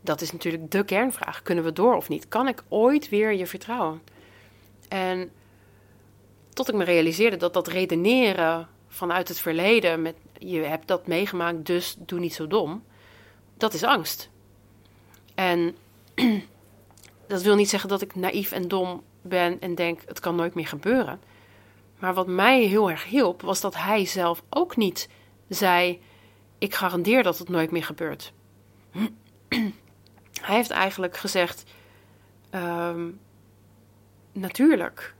Dat is natuurlijk de kernvraag. Kunnen we door of niet? Kan ik ooit weer je vertrouwen? En tot ik me realiseerde dat dat redeneren vanuit het verleden, met je hebt dat meegemaakt, dus doe niet zo dom, dat is angst. En dat wil niet zeggen dat ik naïef en dom ben en denk het kan nooit meer gebeuren. Maar wat mij heel erg hielp, was dat hij zelf ook niet zei: Ik garandeer dat het nooit meer gebeurt. hij heeft eigenlijk gezegd: um, Natuurlijk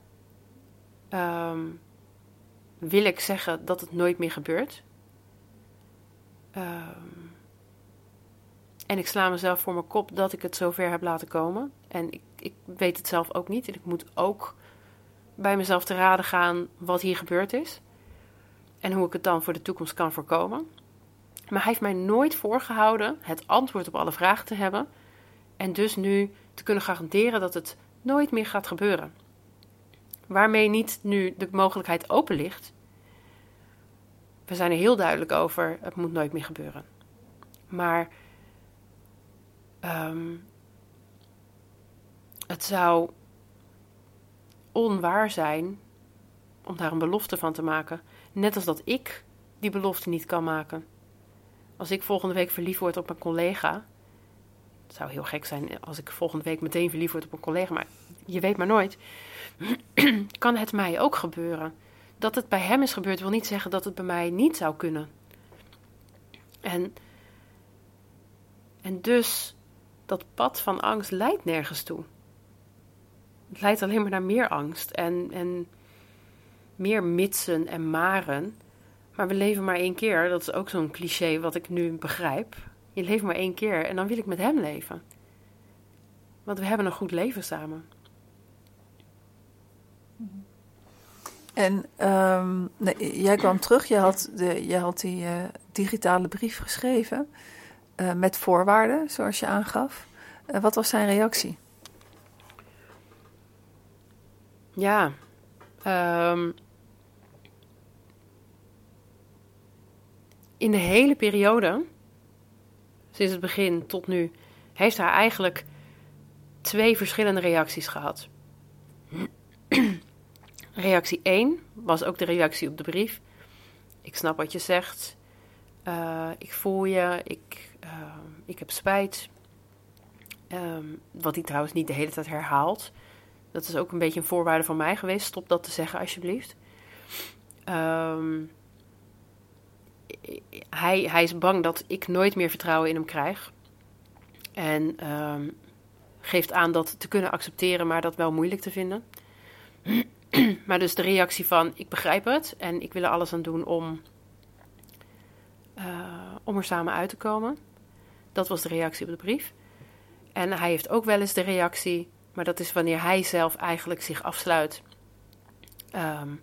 um, wil ik zeggen dat het nooit meer gebeurt. Um, en ik sla mezelf voor mijn kop dat ik het zover heb laten komen. En ik, ik weet het zelf ook niet. En ik moet ook bij mezelf te raden gaan wat hier gebeurd is. En hoe ik het dan voor de toekomst kan voorkomen. Maar hij heeft mij nooit voorgehouden het antwoord op alle vragen te hebben. En dus nu te kunnen garanderen dat het nooit meer gaat gebeuren. Waarmee niet nu de mogelijkheid open ligt. We zijn er heel duidelijk over: het moet nooit meer gebeuren. Maar Um, het zou onwaar zijn om daar een belofte van te maken. Net als dat ik die belofte niet kan maken. Als ik volgende week verliefd word op een collega. Het zou heel gek zijn als ik volgende week meteen verliefd word op een collega, maar je weet maar nooit. kan het mij ook gebeuren? Dat het bij hem is gebeurd wil niet zeggen dat het bij mij niet zou kunnen. En, en dus dat pad van angst leidt nergens toe. Leidt alleen maar naar meer angst en, en meer mitsen en maren. Maar we leven maar één keer. Dat is ook zo'n cliché wat ik nu begrijp. Je leeft maar één keer en dan wil ik met hem leven. Want we hebben een goed leven samen. En um, nee, jij kwam terug, je had, de, je had die uh, digitale brief geschreven. Uh, met voorwaarden, zoals je aangaf. Uh, wat was zijn reactie? Ja, um, in de hele periode, sinds het begin tot nu, heeft hij eigenlijk twee verschillende reacties gehad. reactie 1 was ook de reactie op de brief. Ik snap wat je zegt. Uh, ik voel je. Ik, uh, ik heb spijt. Um, wat hij trouwens niet de hele tijd herhaalt. Dat is ook een beetje een voorwaarde van mij geweest. Stop dat te zeggen, alsjeblieft. Ehm, hij, hij is bang dat ik nooit meer vertrouwen in hem krijg. En ehm, geeft aan dat te kunnen accepteren, maar dat wel moeilijk te vinden. maar dus de reactie van: ik begrijp het en ik wil er alles aan doen om, uh, om er samen uit te komen. Dat was de reactie op de brief. En hij heeft ook wel eens de reactie, maar dat is wanneer hij zelf eigenlijk zich afsluit. Um,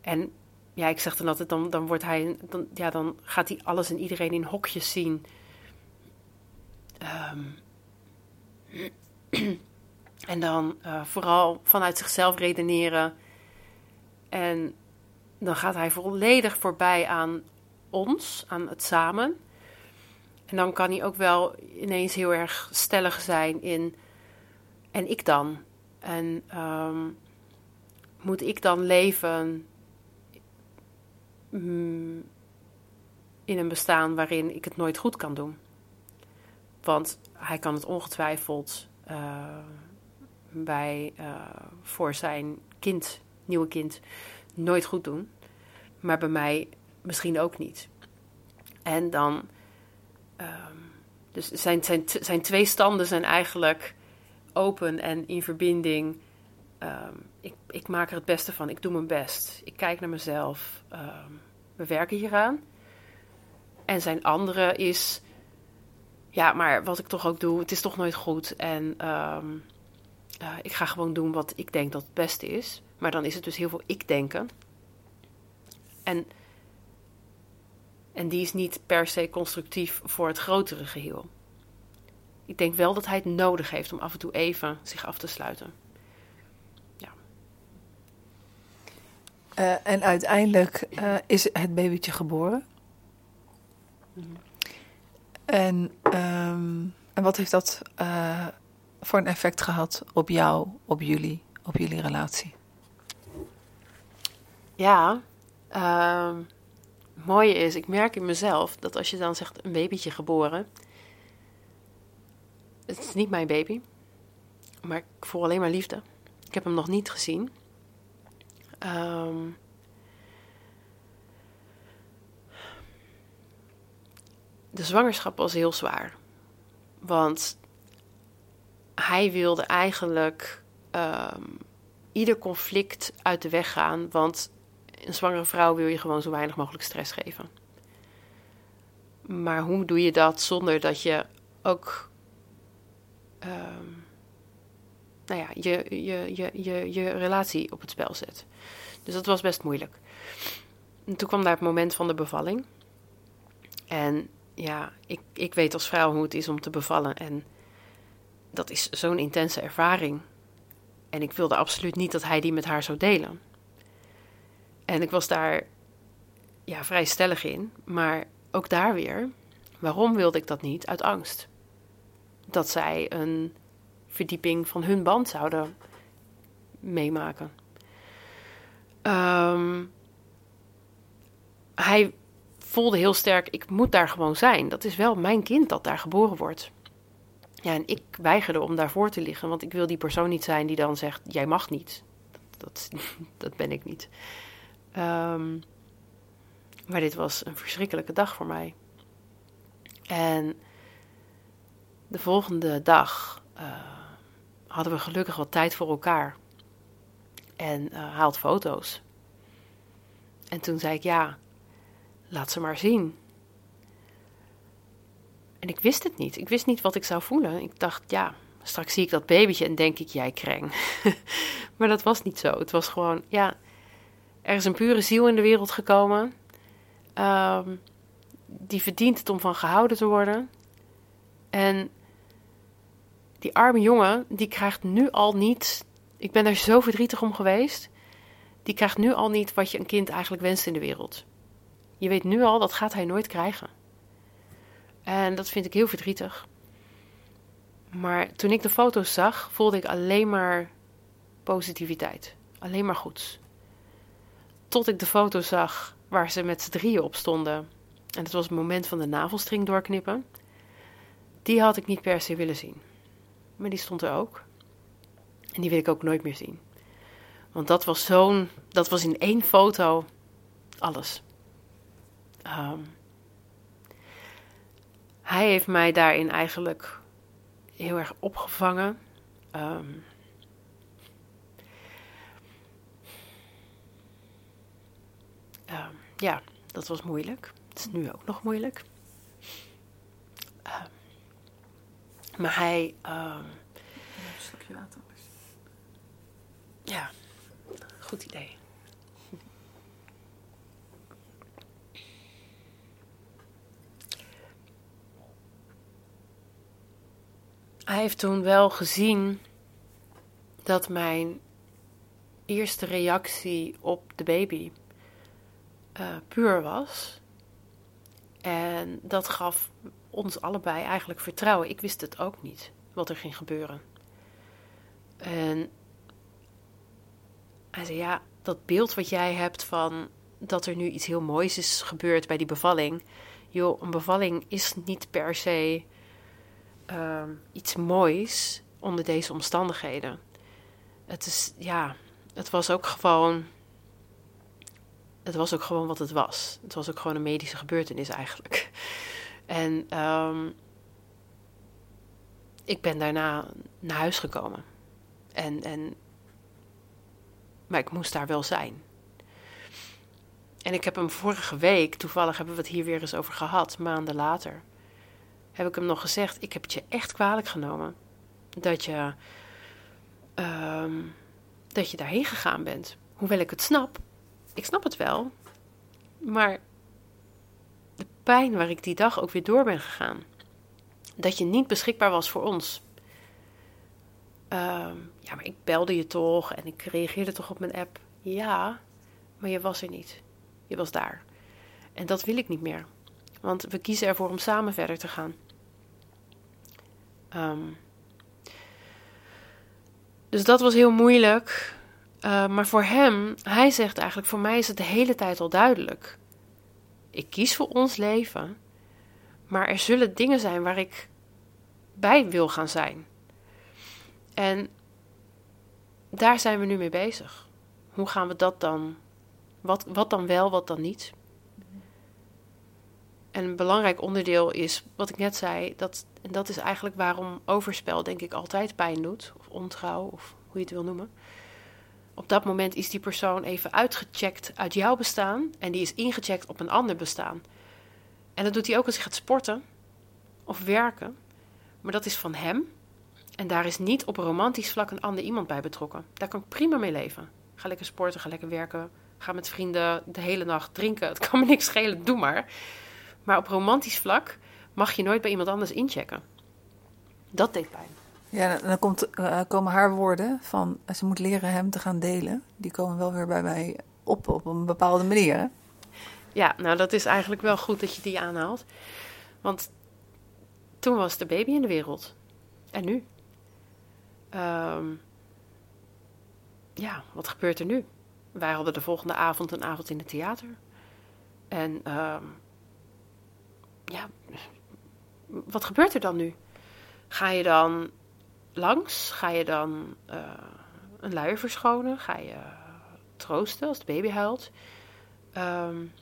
en ja, ik zeg dan altijd, dan, dan wordt hij, dan, ja, dan gaat hij alles en iedereen in hokjes zien. Um, en dan uh, vooral vanuit zichzelf redeneren. En dan gaat hij volledig voorbij aan ons, aan het samen. En dan kan hij ook wel ineens heel erg stellig zijn in. En ik dan? En um, moet ik dan leven mm, in een bestaan waarin ik het nooit goed kan doen? Want hij kan het ongetwijfeld uh, bij, uh, voor zijn kind, nieuwe kind, nooit goed doen. Maar bij mij misschien ook niet. En dan Ehm, dus zijn, zijn, zijn twee standen zijn eigenlijk open en in verbinding. Ehm, ik, ik maak er het beste van. Ik doe mijn best. Ik kijk naar mezelf. Ehm, we werken hieraan. En zijn andere is. Ja, maar wat ik toch ook doe, het is toch nooit goed. En uh, ik ga gewoon doen wat ik denk dat het beste is. Maar dan is het dus heel veel ik-denken. En en die is niet per se constructief voor het grotere geheel. Ik denk wel dat hij het nodig heeft om af en toe even zich af te sluiten. Ja. Uh, en uiteindelijk uh, is het babytje geboren. Mm-hmm. En, um, en wat heeft dat uh, voor een effect gehad op jou, op jullie, op jullie relatie? Ja, uh, mooie is, ik merk in mezelf dat als je dan zegt een babytje geboren, het is niet mijn baby, maar ik voel alleen maar liefde. Ik heb hem nog niet gezien. Um, de zwangerschap was heel zwaar. Want hij wilde eigenlijk um, ieder conflict uit de weg gaan. Want een zwangere vrouw wil je gewoon zo weinig mogelijk stress geven. Maar hoe doe je dat zonder dat je ook um, nou ja, je, je, je, je, je relatie op het spel zet? Dus dat was best moeilijk. En toen kwam daar het moment van de bevalling. En ja, ik, ik weet als vrouw hoe het is om te bevallen. En dat is zo'n intense ervaring. En ik wilde absoluut niet dat hij die met haar zou delen. En ik was daar ja, vrij stellig in. Maar ook daar weer, waarom wilde ik dat niet? Uit angst. Dat zij een verdieping van hun band zouden meemaken. Um, hij voelde heel sterk, ik moet daar gewoon zijn. Dat is wel mijn kind dat daar geboren wordt. Ja, en ik weigerde om daarvoor te liggen, want ik wil die persoon niet zijn die dan zegt: Jij mag niet. Dat, dat, ben ik niet. Um, maar dit was een verschrikkelijke dag voor mij. En de volgende dag uh, hadden we gelukkig wat tijd voor elkaar. En uh, haalt foto's. En toen zei ik: Ja, laat ze maar zien. En ik wist het niet. Ik wist niet wat ik zou voelen. Ik dacht: Ja, straks zie ik dat babytje en denk ik: Jij kreng. maar dat was niet zo. Het was gewoon: Ja er is een pure ziel in de wereld gekomen. Um, die verdient het om van gehouden te worden. En die arme jongen, die krijgt nu al niet. Ik ben daar zo verdrietig om geweest. Die krijgt nu al niet wat je een kind eigenlijk wenst in de wereld. Je weet nu al, dat gaat hij nooit krijgen. En dat vind ik heel verdrietig. Maar toen ik de foto's zag, voelde ik alleen maar positiviteit. Alleen maar goeds. Tot ik de foto zag waar ze met z'n drieën op stonden. En dat was het moment van de navelstring doorknippen. Die had ik niet per se willen zien. Maar die stond er ook. En die wil ik ook nooit meer zien. Want dat was zo'n, dat was in één foto alles. Ehm, hij heeft mij daarin eigenlijk heel erg opgevangen. Ehm, ehm, ja, dat was moeilijk. Het is nu ook nog moeilijk. Maar hij. een stukje water. Ja, goed idee. Hij heeft toen wel gezien dat mijn eerste reactie op de baby uh, puur was. En dat gaf ons allebei eigenlijk vertrouwen. Ik wist het ook niet wat er ging gebeuren. En hij zei: Ja, dat beeld wat jij hebt van dat er nu iets heel moois is gebeurd bij die bevalling. Joh, een bevalling is niet per se Ehm, iets moois onder deze omstandigheden. Het is, ja, het was ook gewoon. Het was ook gewoon wat het was. Het was ook gewoon een medische gebeurtenis eigenlijk. En um, ik ben daarna naar huis gekomen. En, en, maar ik moest daar wel zijn. En ik heb hem vorige week, toevallig hebben we het hier weer eens over gehad, maanden later heb ik hem nog gezegd: Ik heb het je echt kwalijk genomen. Dat je, ehm, dat je daarheen gegaan bent. Hoewel ik het snap. Ik snap het wel. Maar pijn waar ik die dag ook weer door ben gegaan. Dat je niet beschikbaar was voor ons. Ehm, ja, maar ik belde je toch en ik reageerde toch op mijn app. Ja, maar je was er niet. Je was daar. En dat wil ik niet meer. Want we kiezen ervoor om samen verder te gaan. Ehm, dus dat was heel moeilijk. Uh, maar voor hem, hij zegt eigenlijk: voor mij is het de hele tijd al duidelijk. Ik kies voor ons leven, maar er zullen dingen zijn waar ik bij wil gaan zijn. En daar zijn we nu mee bezig. Hoe gaan we dat dan? Wat, wat dan wel, wat dan niet? En een belangrijk onderdeel is, wat ik net zei, dat, en dat is eigenlijk waarom overspel denk ik altijd pijn doet, of ontrouw, of hoe je het wil noemen. Op dat moment is die persoon even uitgecheckt uit jouw bestaan en die is ingecheckt op een ander bestaan. En dat doet hij ook als hij gaat sporten of werken, maar dat is van hem. En daar is niet op romantisch vlak een ander iemand bij betrokken. Daar kan ik prima mee leven. Ga lekker sporten, ga lekker werken, ga met vrienden de hele nacht drinken. Het kan me niks schelen, doe maar. Maar op romantisch vlak mag je nooit bij iemand anders inchecken. Dat deed pijn. Ja, dan komt, uh, komen haar woorden van ze moet leren hem te gaan delen. Die komen wel weer bij mij op op een bepaalde manier. Ja, nou dat is eigenlijk wel goed dat je die aanhaalt. Want toen was de baby in de wereld. En nu? Um, ja, wat gebeurt er nu? Wij hadden de volgende avond een avond in het theater. En um, ja, wat gebeurt er dan nu? Ga je dan langs? Ga je dan uh, een luier verschonen? Ga je troosten als de baby huilt? Um,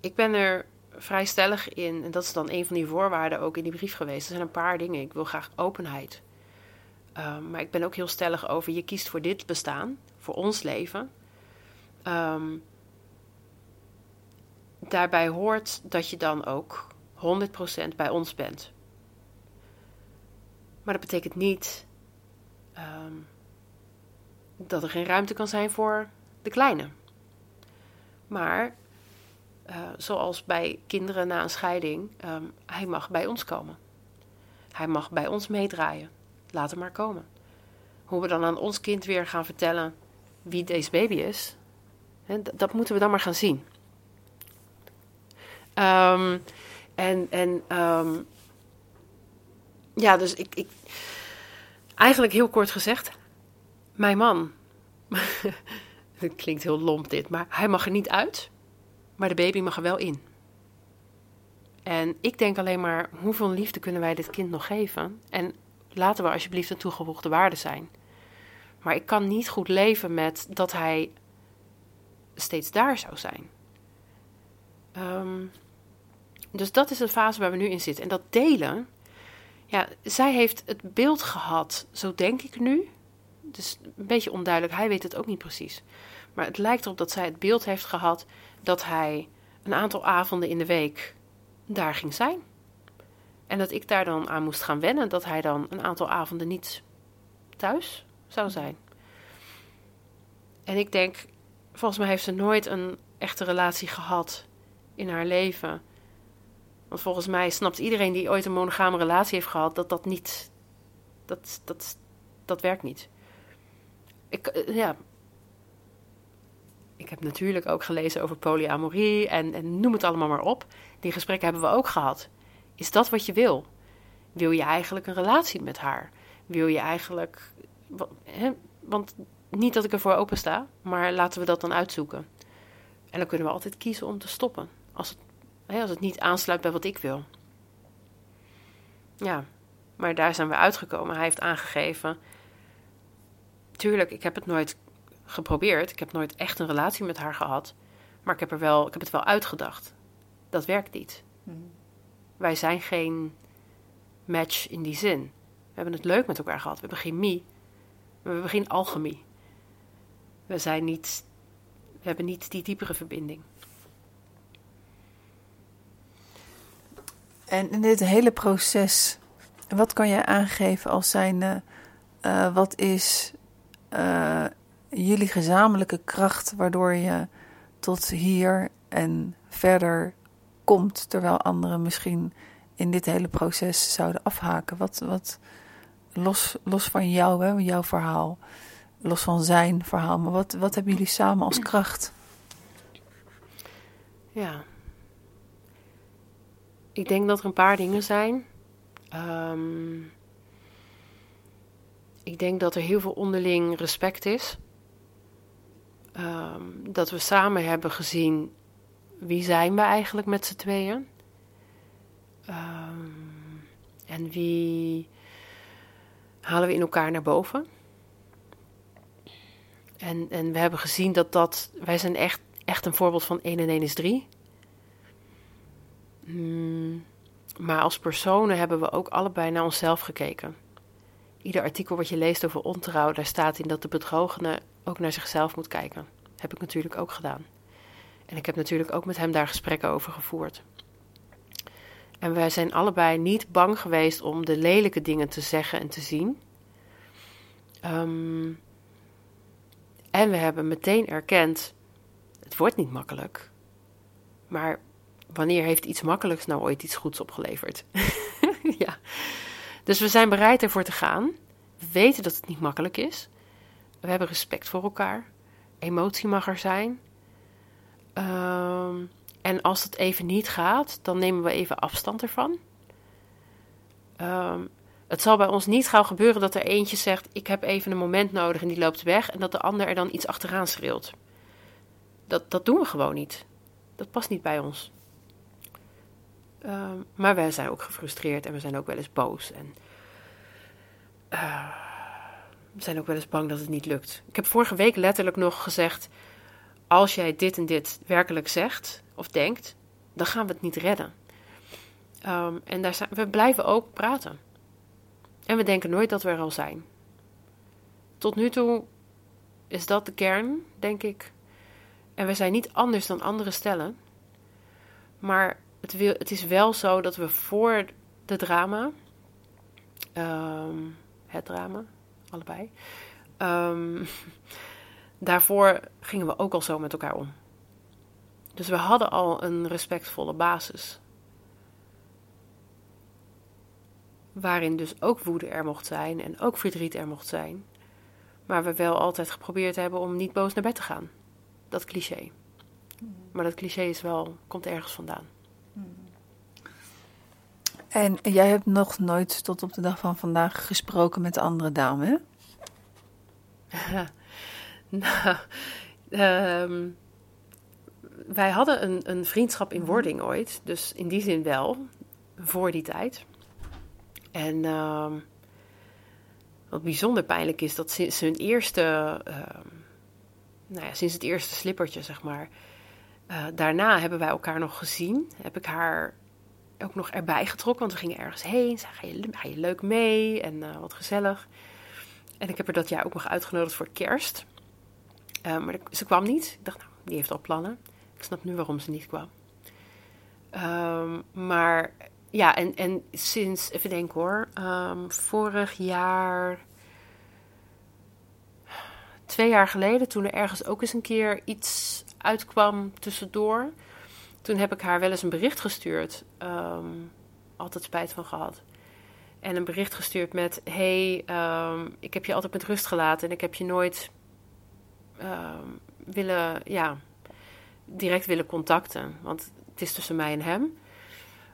ik ben er vrij stellig in, en dat is dan een van die voorwaarden ook in die brief geweest. Er zijn een paar dingen. Ik wil graag openheid. Um, maar ik ben ook heel stellig over, je kiest voor dit bestaan, voor ons leven. Um, daarbij hoort dat je dan ook 100% bij ons bent. Maar dat betekent niet um, dat er geen ruimte kan zijn voor de kleine. Maar uh, zoals bij kinderen na een scheiding, um, hij mag bij ons komen. Hij mag bij ons meedraaien. Laat hem maar komen. Hoe we dan aan ons kind weer gaan vertellen wie deze baby is, hè, dat moeten we dan maar gaan zien. Um, en en ja, dus ik, ik. Eigenlijk heel kort gezegd, mijn man. Het klinkt heel lomp dit, maar hij mag er niet uit, maar de baby mag er wel in. En ik denk alleen maar, hoeveel liefde kunnen wij dit kind nog geven? En Laten we alsjeblieft een toegevoegde waarde zijn. Maar ik kan niet goed leven met dat hij steeds daar zou zijn. Ehm, dus dat is de fase waar we nu in zitten. En dat delen, ja, zij heeft het beeld gehad, zo denk ik nu. Dus een beetje onduidelijk, hij weet het ook niet precies. Maar het lijkt erop dat zij het beeld heeft gehad dat hij een aantal avonden in de week daar ging zijn. En dat ik daar dan aan moest gaan wennen, dat hij dan een aantal avonden niet thuis zou zijn. En ik denk, volgens mij heeft ze nooit een echte relatie gehad in haar leven. Want volgens mij snapt iedereen die ooit een monogame relatie heeft gehad dat dat niet. Dat, dat, dat werkt niet. Ik, eh, ja. Ik heb natuurlijk ook gelezen over polyamorie en, en noem het allemaal maar op. Die gesprekken hebben we ook gehad. Is dat wat je wil? Wil je eigenlijk een relatie met haar? Wil je eigenlijk. Want niet dat ik ervoor open sta, maar laten we dat dan uitzoeken. En dan kunnen we altijd kiezen om te stoppen. Als het, hè, als het niet aansluit bij wat ik wil. Ja, maar daar zijn we uitgekomen. Hij heeft aangegeven. Tuurlijk, ik heb het nooit geprobeerd. Ik heb nooit echt een relatie met haar gehad. Maar ik heb, er wel, ik heb het wel uitgedacht. Dat werkt niet. Hmm. Wij zijn geen match in die zin. We hebben het leuk met elkaar gehad. We hebben chemie. We hebben geen alchemie. We zijn niet. We hebben niet die diepere verbinding. En in dit hele proces, wat kan jij aangeven als zijnde, uh, wat is uh, jullie gezamenlijke kracht waardoor je tot hier en verder komt, terwijl anderen misschien in dit hele proces zouden afhaken? Wat, wat los, los van jou, hè, jouw verhaal, los van zijn verhaal, maar wat, wat hebben jullie samen als kracht? Ja, ik denk dat er een paar dingen zijn. Um, ik denk dat er heel veel onderling respect is. Um, dat we samen hebben gezien wie zijn we eigenlijk met z'n tweeën. Um, en wie halen we in elkaar naar boven. En, en we hebben gezien dat dat. Wij zijn echt, echt een voorbeeld van 1 en 1 is 3. Hmm, maar als personen hebben we ook allebei naar onszelf gekeken. Ieder artikel wat je leest over ontrouw, daar staat in dat de bedrogene ook naar zichzelf moet kijken. Heb ik natuurlijk ook gedaan. En ik heb natuurlijk ook met hem daar gesprekken over gevoerd. En wij zijn allebei niet bang geweest om de lelijke dingen te zeggen en te zien. Um, en we hebben meteen erkend: het wordt niet makkelijk. Maar wanneer heeft iets makkelijks nou ooit iets goeds opgeleverd? ja. Dus we zijn bereid ervoor te gaan. We weten dat het niet makkelijk is. We hebben respect voor elkaar. Emotie mag er zijn. Um, en als het even niet gaat, dan nemen we even afstand ervan. Um, het zal bij ons niet gauw gebeuren dat er eentje zegt: Ik heb even een moment nodig en die loopt weg. En dat de ander er dan iets achteraan schreeuwt. Dat, dat doen we gewoon niet. Dat past niet bij ons. Um, maar wij zijn ook gefrustreerd en we zijn ook wel eens boos. En we zijn ook wel eens bang dat het niet lukt. Ik heb vorige week letterlijk nog gezegd: Als jij dit en dit werkelijk zegt of denkt, dan gaan we het niet redden. Um, en daar zijn, we blijven ook praten. En we denken nooit dat we er al zijn. Tot nu toe is dat de kern, denk ik. En we zijn niet anders dan andere stellen. Maar het, wil, het is wel zo dat we voor de drama, um, het drama, allebei, um, daarvoor gingen we ook al zo met elkaar om. Dus we hadden al een respectvolle basis. Waarin dus ook woede er mocht zijn en ook verdriet er mocht zijn. Maar we wel altijd geprobeerd hebben om niet boos naar bed te gaan. Dat cliché. Maar dat cliché is wel, komt ergens vandaan. En jij hebt nog nooit tot op de dag van vandaag gesproken met de andere dame, hè? nou, um, wij hadden een, een vriendschap in wording ooit. Dus in die zin wel, voor die tijd. En uh, wat bijzonder pijnlijk is, dat sinds hun eerste, ehm, nou ja, sinds het eerste slippertje, zeg maar. Eh, daarna hebben wij elkaar nog gezien. Heb ik haar ook nog erbij getrokken, want we gingen ergens heen. Zei, ga je, ga je leuk mee en eh, wat gezellig. En ik heb er dat jaar ook nog uitgenodigd voor kerst. Eh, maar ze kwam niet. Ik dacht, nou, die heeft al plannen. Ik snap nu waarom ze niet kwam. Ehm, maar ja, en, en sinds, even denken hoor, ehm, vorig jaar, twee jaar geleden, toen er ergens ook eens een keer iets uitkwam tussendoor, toen heb ik haar wel eens een bericht gestuurd. Ehm, altijd spijt van gehad. En een bericht gestuurd met: Hey, ehm, ik heb je altijd met rust gelaten en ik heb je nooit ehm, willen, ja, direct willen contacten. Want het is tussen mij en hem.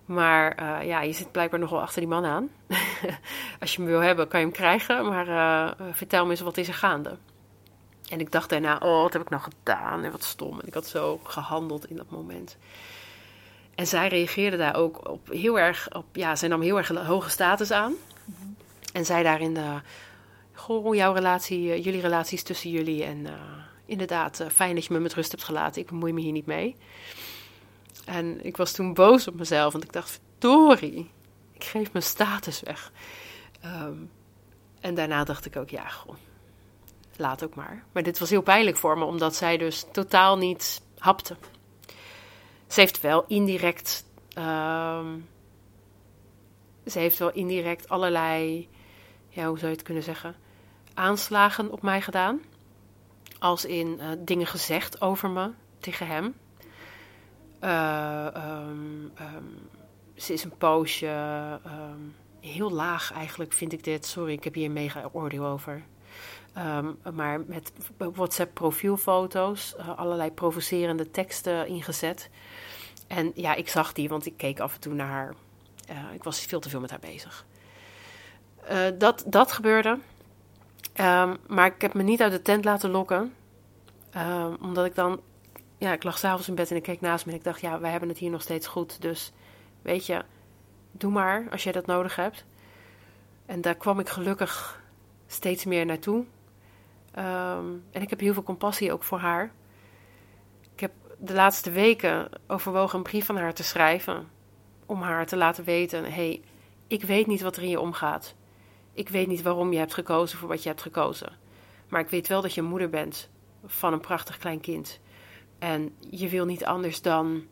Maar eh, ja, je zit blijkbaar nog wel achter die man aan. Als je hem wil hebben, kan je hem krijgen. Maar eh, vertel me eens, wat is er gaande? En ik dacht daarna, oh, wat heb ik nou gedaan? En wat stom. En ik had zo gehandeld in dat moment. En zij reageerde daar ook op heel erg, op, ja, zij nam heel erg hoge status aan. En zei daarin, eh goh, jouw relatie, eh, jullie relaties tussen jullie. En eh, inderdaad, fijn dat je me met rust hebt gelaten. Ik bemoei me hier niet mee. En ik was toen boos op mezelf, want ik dacht, verdorie, ik geef mijn status weg. Ehm, en daarna dacht ik ook, ja, goh, laat ook maar. Maar dit was heel pijnlijk voor me, omdat zij dus totaal niet hapte. Ze heeft wel indirect, ehm, ze heeft wel indirect allerlei, ja, hoe zou je het kunnen zeggen, aanslagen op mij gedaan. Als in eh, dingen gezegd over me tegen hem. Eh, ehm, ehm, ze is een poosje. heel laag eigenlijk vind ik dit. Sorry, ik heb hier een mega oordeel over. Ehm, maar met WhatsApp profielfoto's, eh, allerlei provocerende teksten ingezet. En ja, ik zag die, want ik keek af en toe naar haar. Eh, ik was veel te veel met haar bezig. Eh, dat, dat gebeurde. Ehm, maar ik heb me niet uit de tent laten lokken. Ehm, omdat ik dan ja, ik lag s'avonds in bed en ik keek naast me en ik dacht, ja, wij hebben het hier nog steeds goed. Dus weet je, doe maar als jij dat nodig hebt. En daar kwam ik gelukkig steeds meer naartoe. Ehm, en ik heb heel veel compassie ook voor haar. Ik heb de laatste weken overwogen een brief van haar te schrijven. Om haar te laten weten, hé, hey, ik weet niet wat er in je omgaat. Ik weet niet waarom je hebt gekozen voor wat je hebt gekozen. Maar ik weet wel dat je moeder bent van een prachtig klein kind. En je wil niet anders dan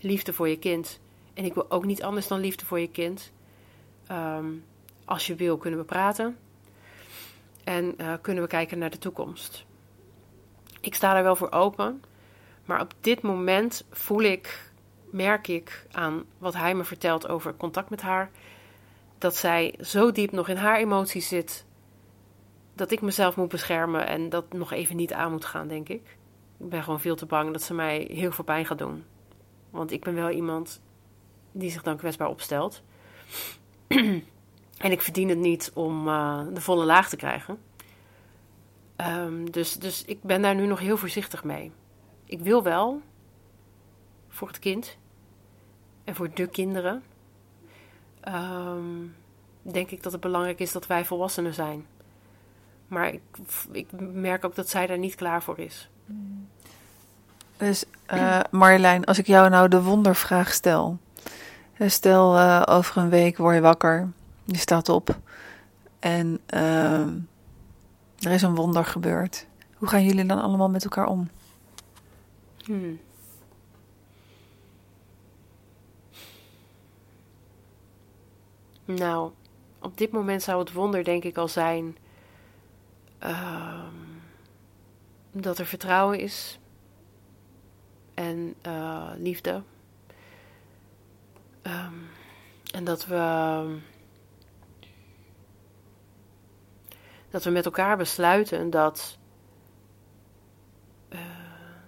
liefde voor je kind. En ik wil ook niet anders dan liefde voor je kind. Ehm, als je wil, kunnen we praten. En uh, kunnen we kijken naar de toekomst. Ik sta er wel voor open. Maar op dit moment voel ik, merk ik aan wat hij me vertelt over contact met haar. Dat zij zo diep nog in haar emoties zit. Dat ik mezelf moet beschermen en dat nog even niet aan moet gaan, denk ik. Ik ben gewoon veel te bang dat ze mij heel veel pijn gaat doen. Want ik ben wel iemand die zich dan kwetsbaar opstelt. en ik verdien het niet om uh, de volle laag te krijgen. Um, dus, dus ik ben daar nu nog heel voorzichtig mee. Ik wil wel voor het kind en voor de kinderen. Um, denk ik dat het belangrijk is dat wij volwassenen zijn. Maar ik, ik merk ook dat zij daar niet klaar voor is. Dus uh, Marjolein, als ik jou nou de wondervraag stel. Stel, uh, over een week word je wakker. Je staat op. En uh, er is een wonder gebeurd. Hoe gaan jullie dan allemaal met elkaar om? Hmm. Nou, op dit moment zou het wonder denk ik al zijn uh, dat er vertrouwen is en uh, liefde. Um, en dat we dat we met elkaar besluiten dat uh,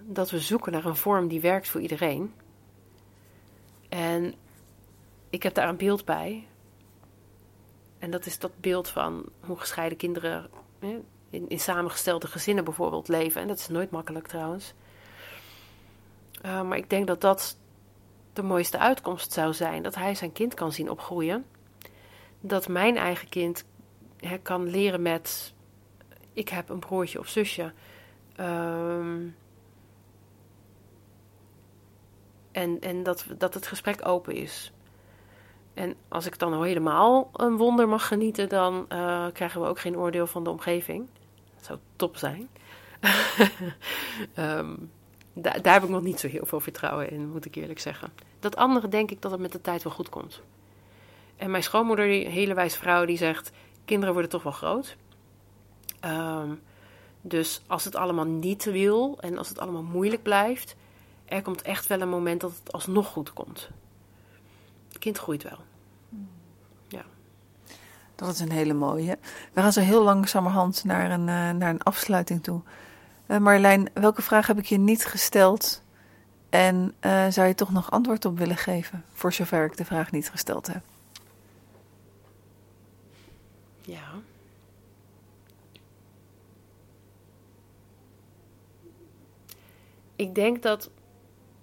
dat we zoeken naar een vorm die werkt voor iedereen. En ik heb daar een beeld bij. En dat is dat beeld van hoe gescheiden kinderen in, in, samengestelde gezinnen bijvoorbeeld leven. En dat is nooit makkelijk trouwens. Uh, maar ik denk dat dat de mooiste uitkomst zou zijn. Dat hij zijn kind kan zien opgroeien. Dat mijn eigen kind kan leren met: ik heb een broertje of zusje. Ehm, en en dat, dat het gesprek open is. En als ik dan al helemaal een wonder mag genieten, dan uh, krijgen we ook geen oordeel van de omgeving. Dat zou top zijn. um, daar heb ik nog niet zo heel veel vertrouwen in, moet ik eerlijk zeggen. Dat andere denk ik dat het met de tijd wel goed komt. En mijn schoonmoeder, die hele wijze vrouw, die zegt: kinderen worden toch wel groot. Um, dus als het allemaal niet wil en als het allemaal moeilijk blijft, er komt echt wel een moment dat het alsnog goed komt. Het kind groeit wel. Ja. Dat is een hele mooie. We gaan zo heel langzamerhand naar een, uh, naar een afsluiting toe. Uh, Marjolein, welke vraag heb ik je niet gesteld? En uh, zou je toch nog antwoord op willen geven, voor zover ik de vraag niet gesteld heb? Ja. Ik denk dat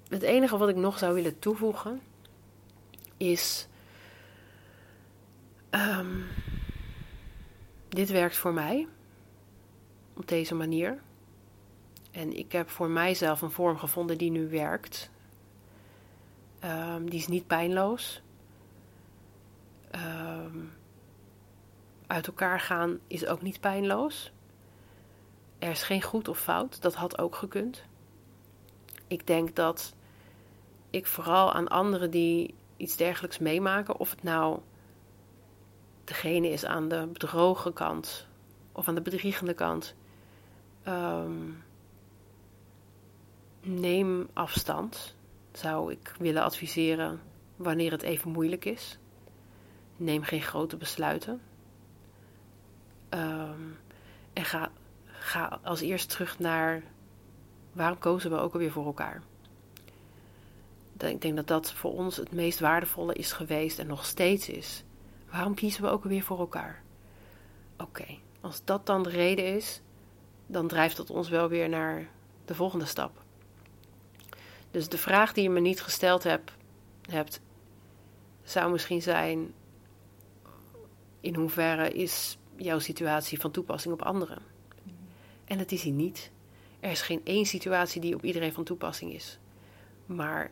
het enige wat ik nog zou willen toevoegen is. Um, dit werkt voor mij op deze manier. En ik heb voor mijzelf een vorm gevonden die nu werkt. Um, die is niet pijnloos. Um, uit elkaar gaan is ook niet pijnloos. Er is geen goed of fout, dat had ook gekund. Ik denk dat ik vooral aan anderen die iets dergelijks meemaken, of het nou degene is aan de bedrogen kant of aan de bedriegende kant, um, neem afstand, zou ik willen adviseren wanneer het even moeilijk is. Neem geen grote besluiten. Um, en ga, ga als eerst terug naar waarom kozen we ook alweer voor elkaar. Ik denk dat dat voor ons het meest waardevolle is geweest en nog steeds is. Waarom kiezen we ook alweer voor elkaar? Oké, als dat dan de reden is, dan drijft dat ons wel weer naar de volgende stap. Dus de vraag die je me niet gesteld hebt, hebt zou misschien zijn: in hoeverre is jouw situatie van toepassing op anderen? En dat is hij niet. Er is geen één situatie die op iedereen van toepassing is. Maar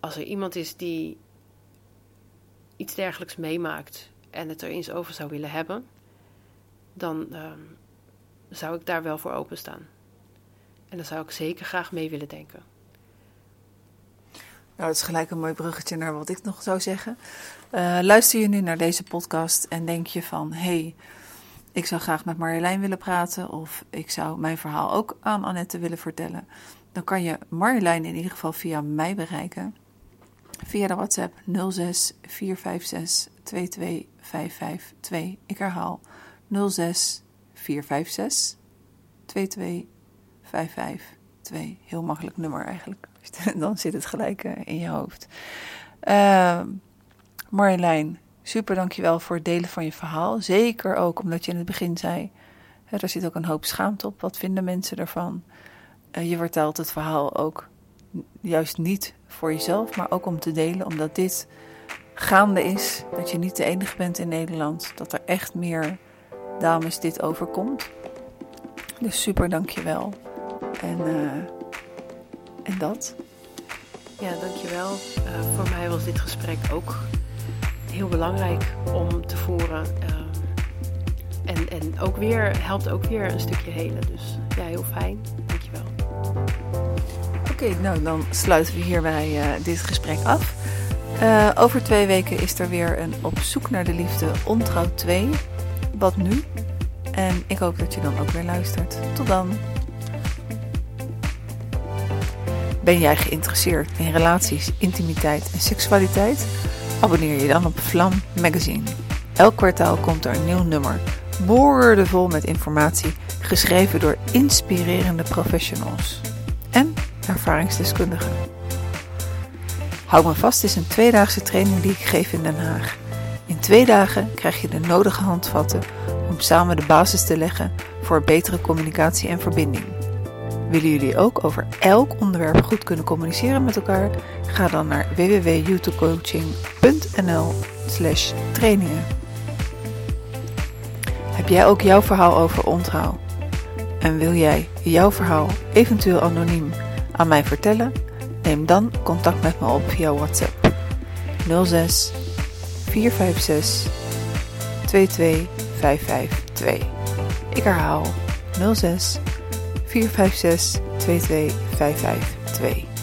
als er iemand is die iets dergelijks meemaakt en het er eens over zou willen hebben, dan um, zou ik daar wel voor openstaan. En dan zou ik zeker graag mee willen denken. Nou, dat is gelijk een mooi bruggetje naar wat ik nog zou zeggen. Uh, luister je nu naar deze podcast en denk je van... hey, ik zou graag met Marjolein willen praten... of ik zou mijn verhaal ook aan Annette willen vertellen... dan kan je Marjolein in ieder geval via mij bereiken... via de WhatsApp 06 456 22552. Ik herhaal 06 456 22552. Heel makkelijk nummer eigenlijk. Dan zit het gelijk uh, in je hoofd. Uh, Marjolein, super dankjewel voor het delen van je verhaal. Zeker ook omdat je in het begin zei, hè, er zit ook een hoop schaamte op. Wat vinden mensen ervan? Uh, je vertelt het verhaal ook juist niet voor jezelf, maar ook om te delen, omdat dit gaande is. Dat je niet de enige bent in Nederland. Dat er echt meer dames dit overkomt. Dus super dankjewel. En, uh, en dat. Ja, dankjewel. Uh, voor mij was dit gesprek ook heel belangrijk om te voeren. Uh, en, en ook weer, helpt ook weer een stukje helen. Dus ja, heel fijn. Dankjewel. Oké, nou dan sluiten we hierbij uh, dit gesprek af. Uh, over twee weken is er weer een Op zoek naar de liefde Ontrouw 2. Wat nu? En ik hoop dat je dan ook weer luistert. Tot dan. Ben jij geïnteresseerd in relaties, intimiteit en seksualiteit? Abonneer je dan op Vlam Magazine. Elk kwartaal komt er een nieuw nummer, boordevol met informatie, geschreven door inspirerende professionals en ervaringsdeskundigen. Hou me vast is een tweedaagse training die ik geef in Den Haag. In twee dagen krijg je de nodige handvatten om samen de basis te leggen voor betere communicatie en verbinding. Willen jullie ook over elk onderwerp goed kunnen communiceren met elkaar? Ga dan naar www.youtubecoaching.nl slash trainingen. Heb jij ook jouw verhaal over ontrouw? En wil jij jouw verhaal eventueel anoniem aan mij vertellen? Neem dan contact met me op via WhatsApp 06 456 22552. Ik herhaal 06 456 22552.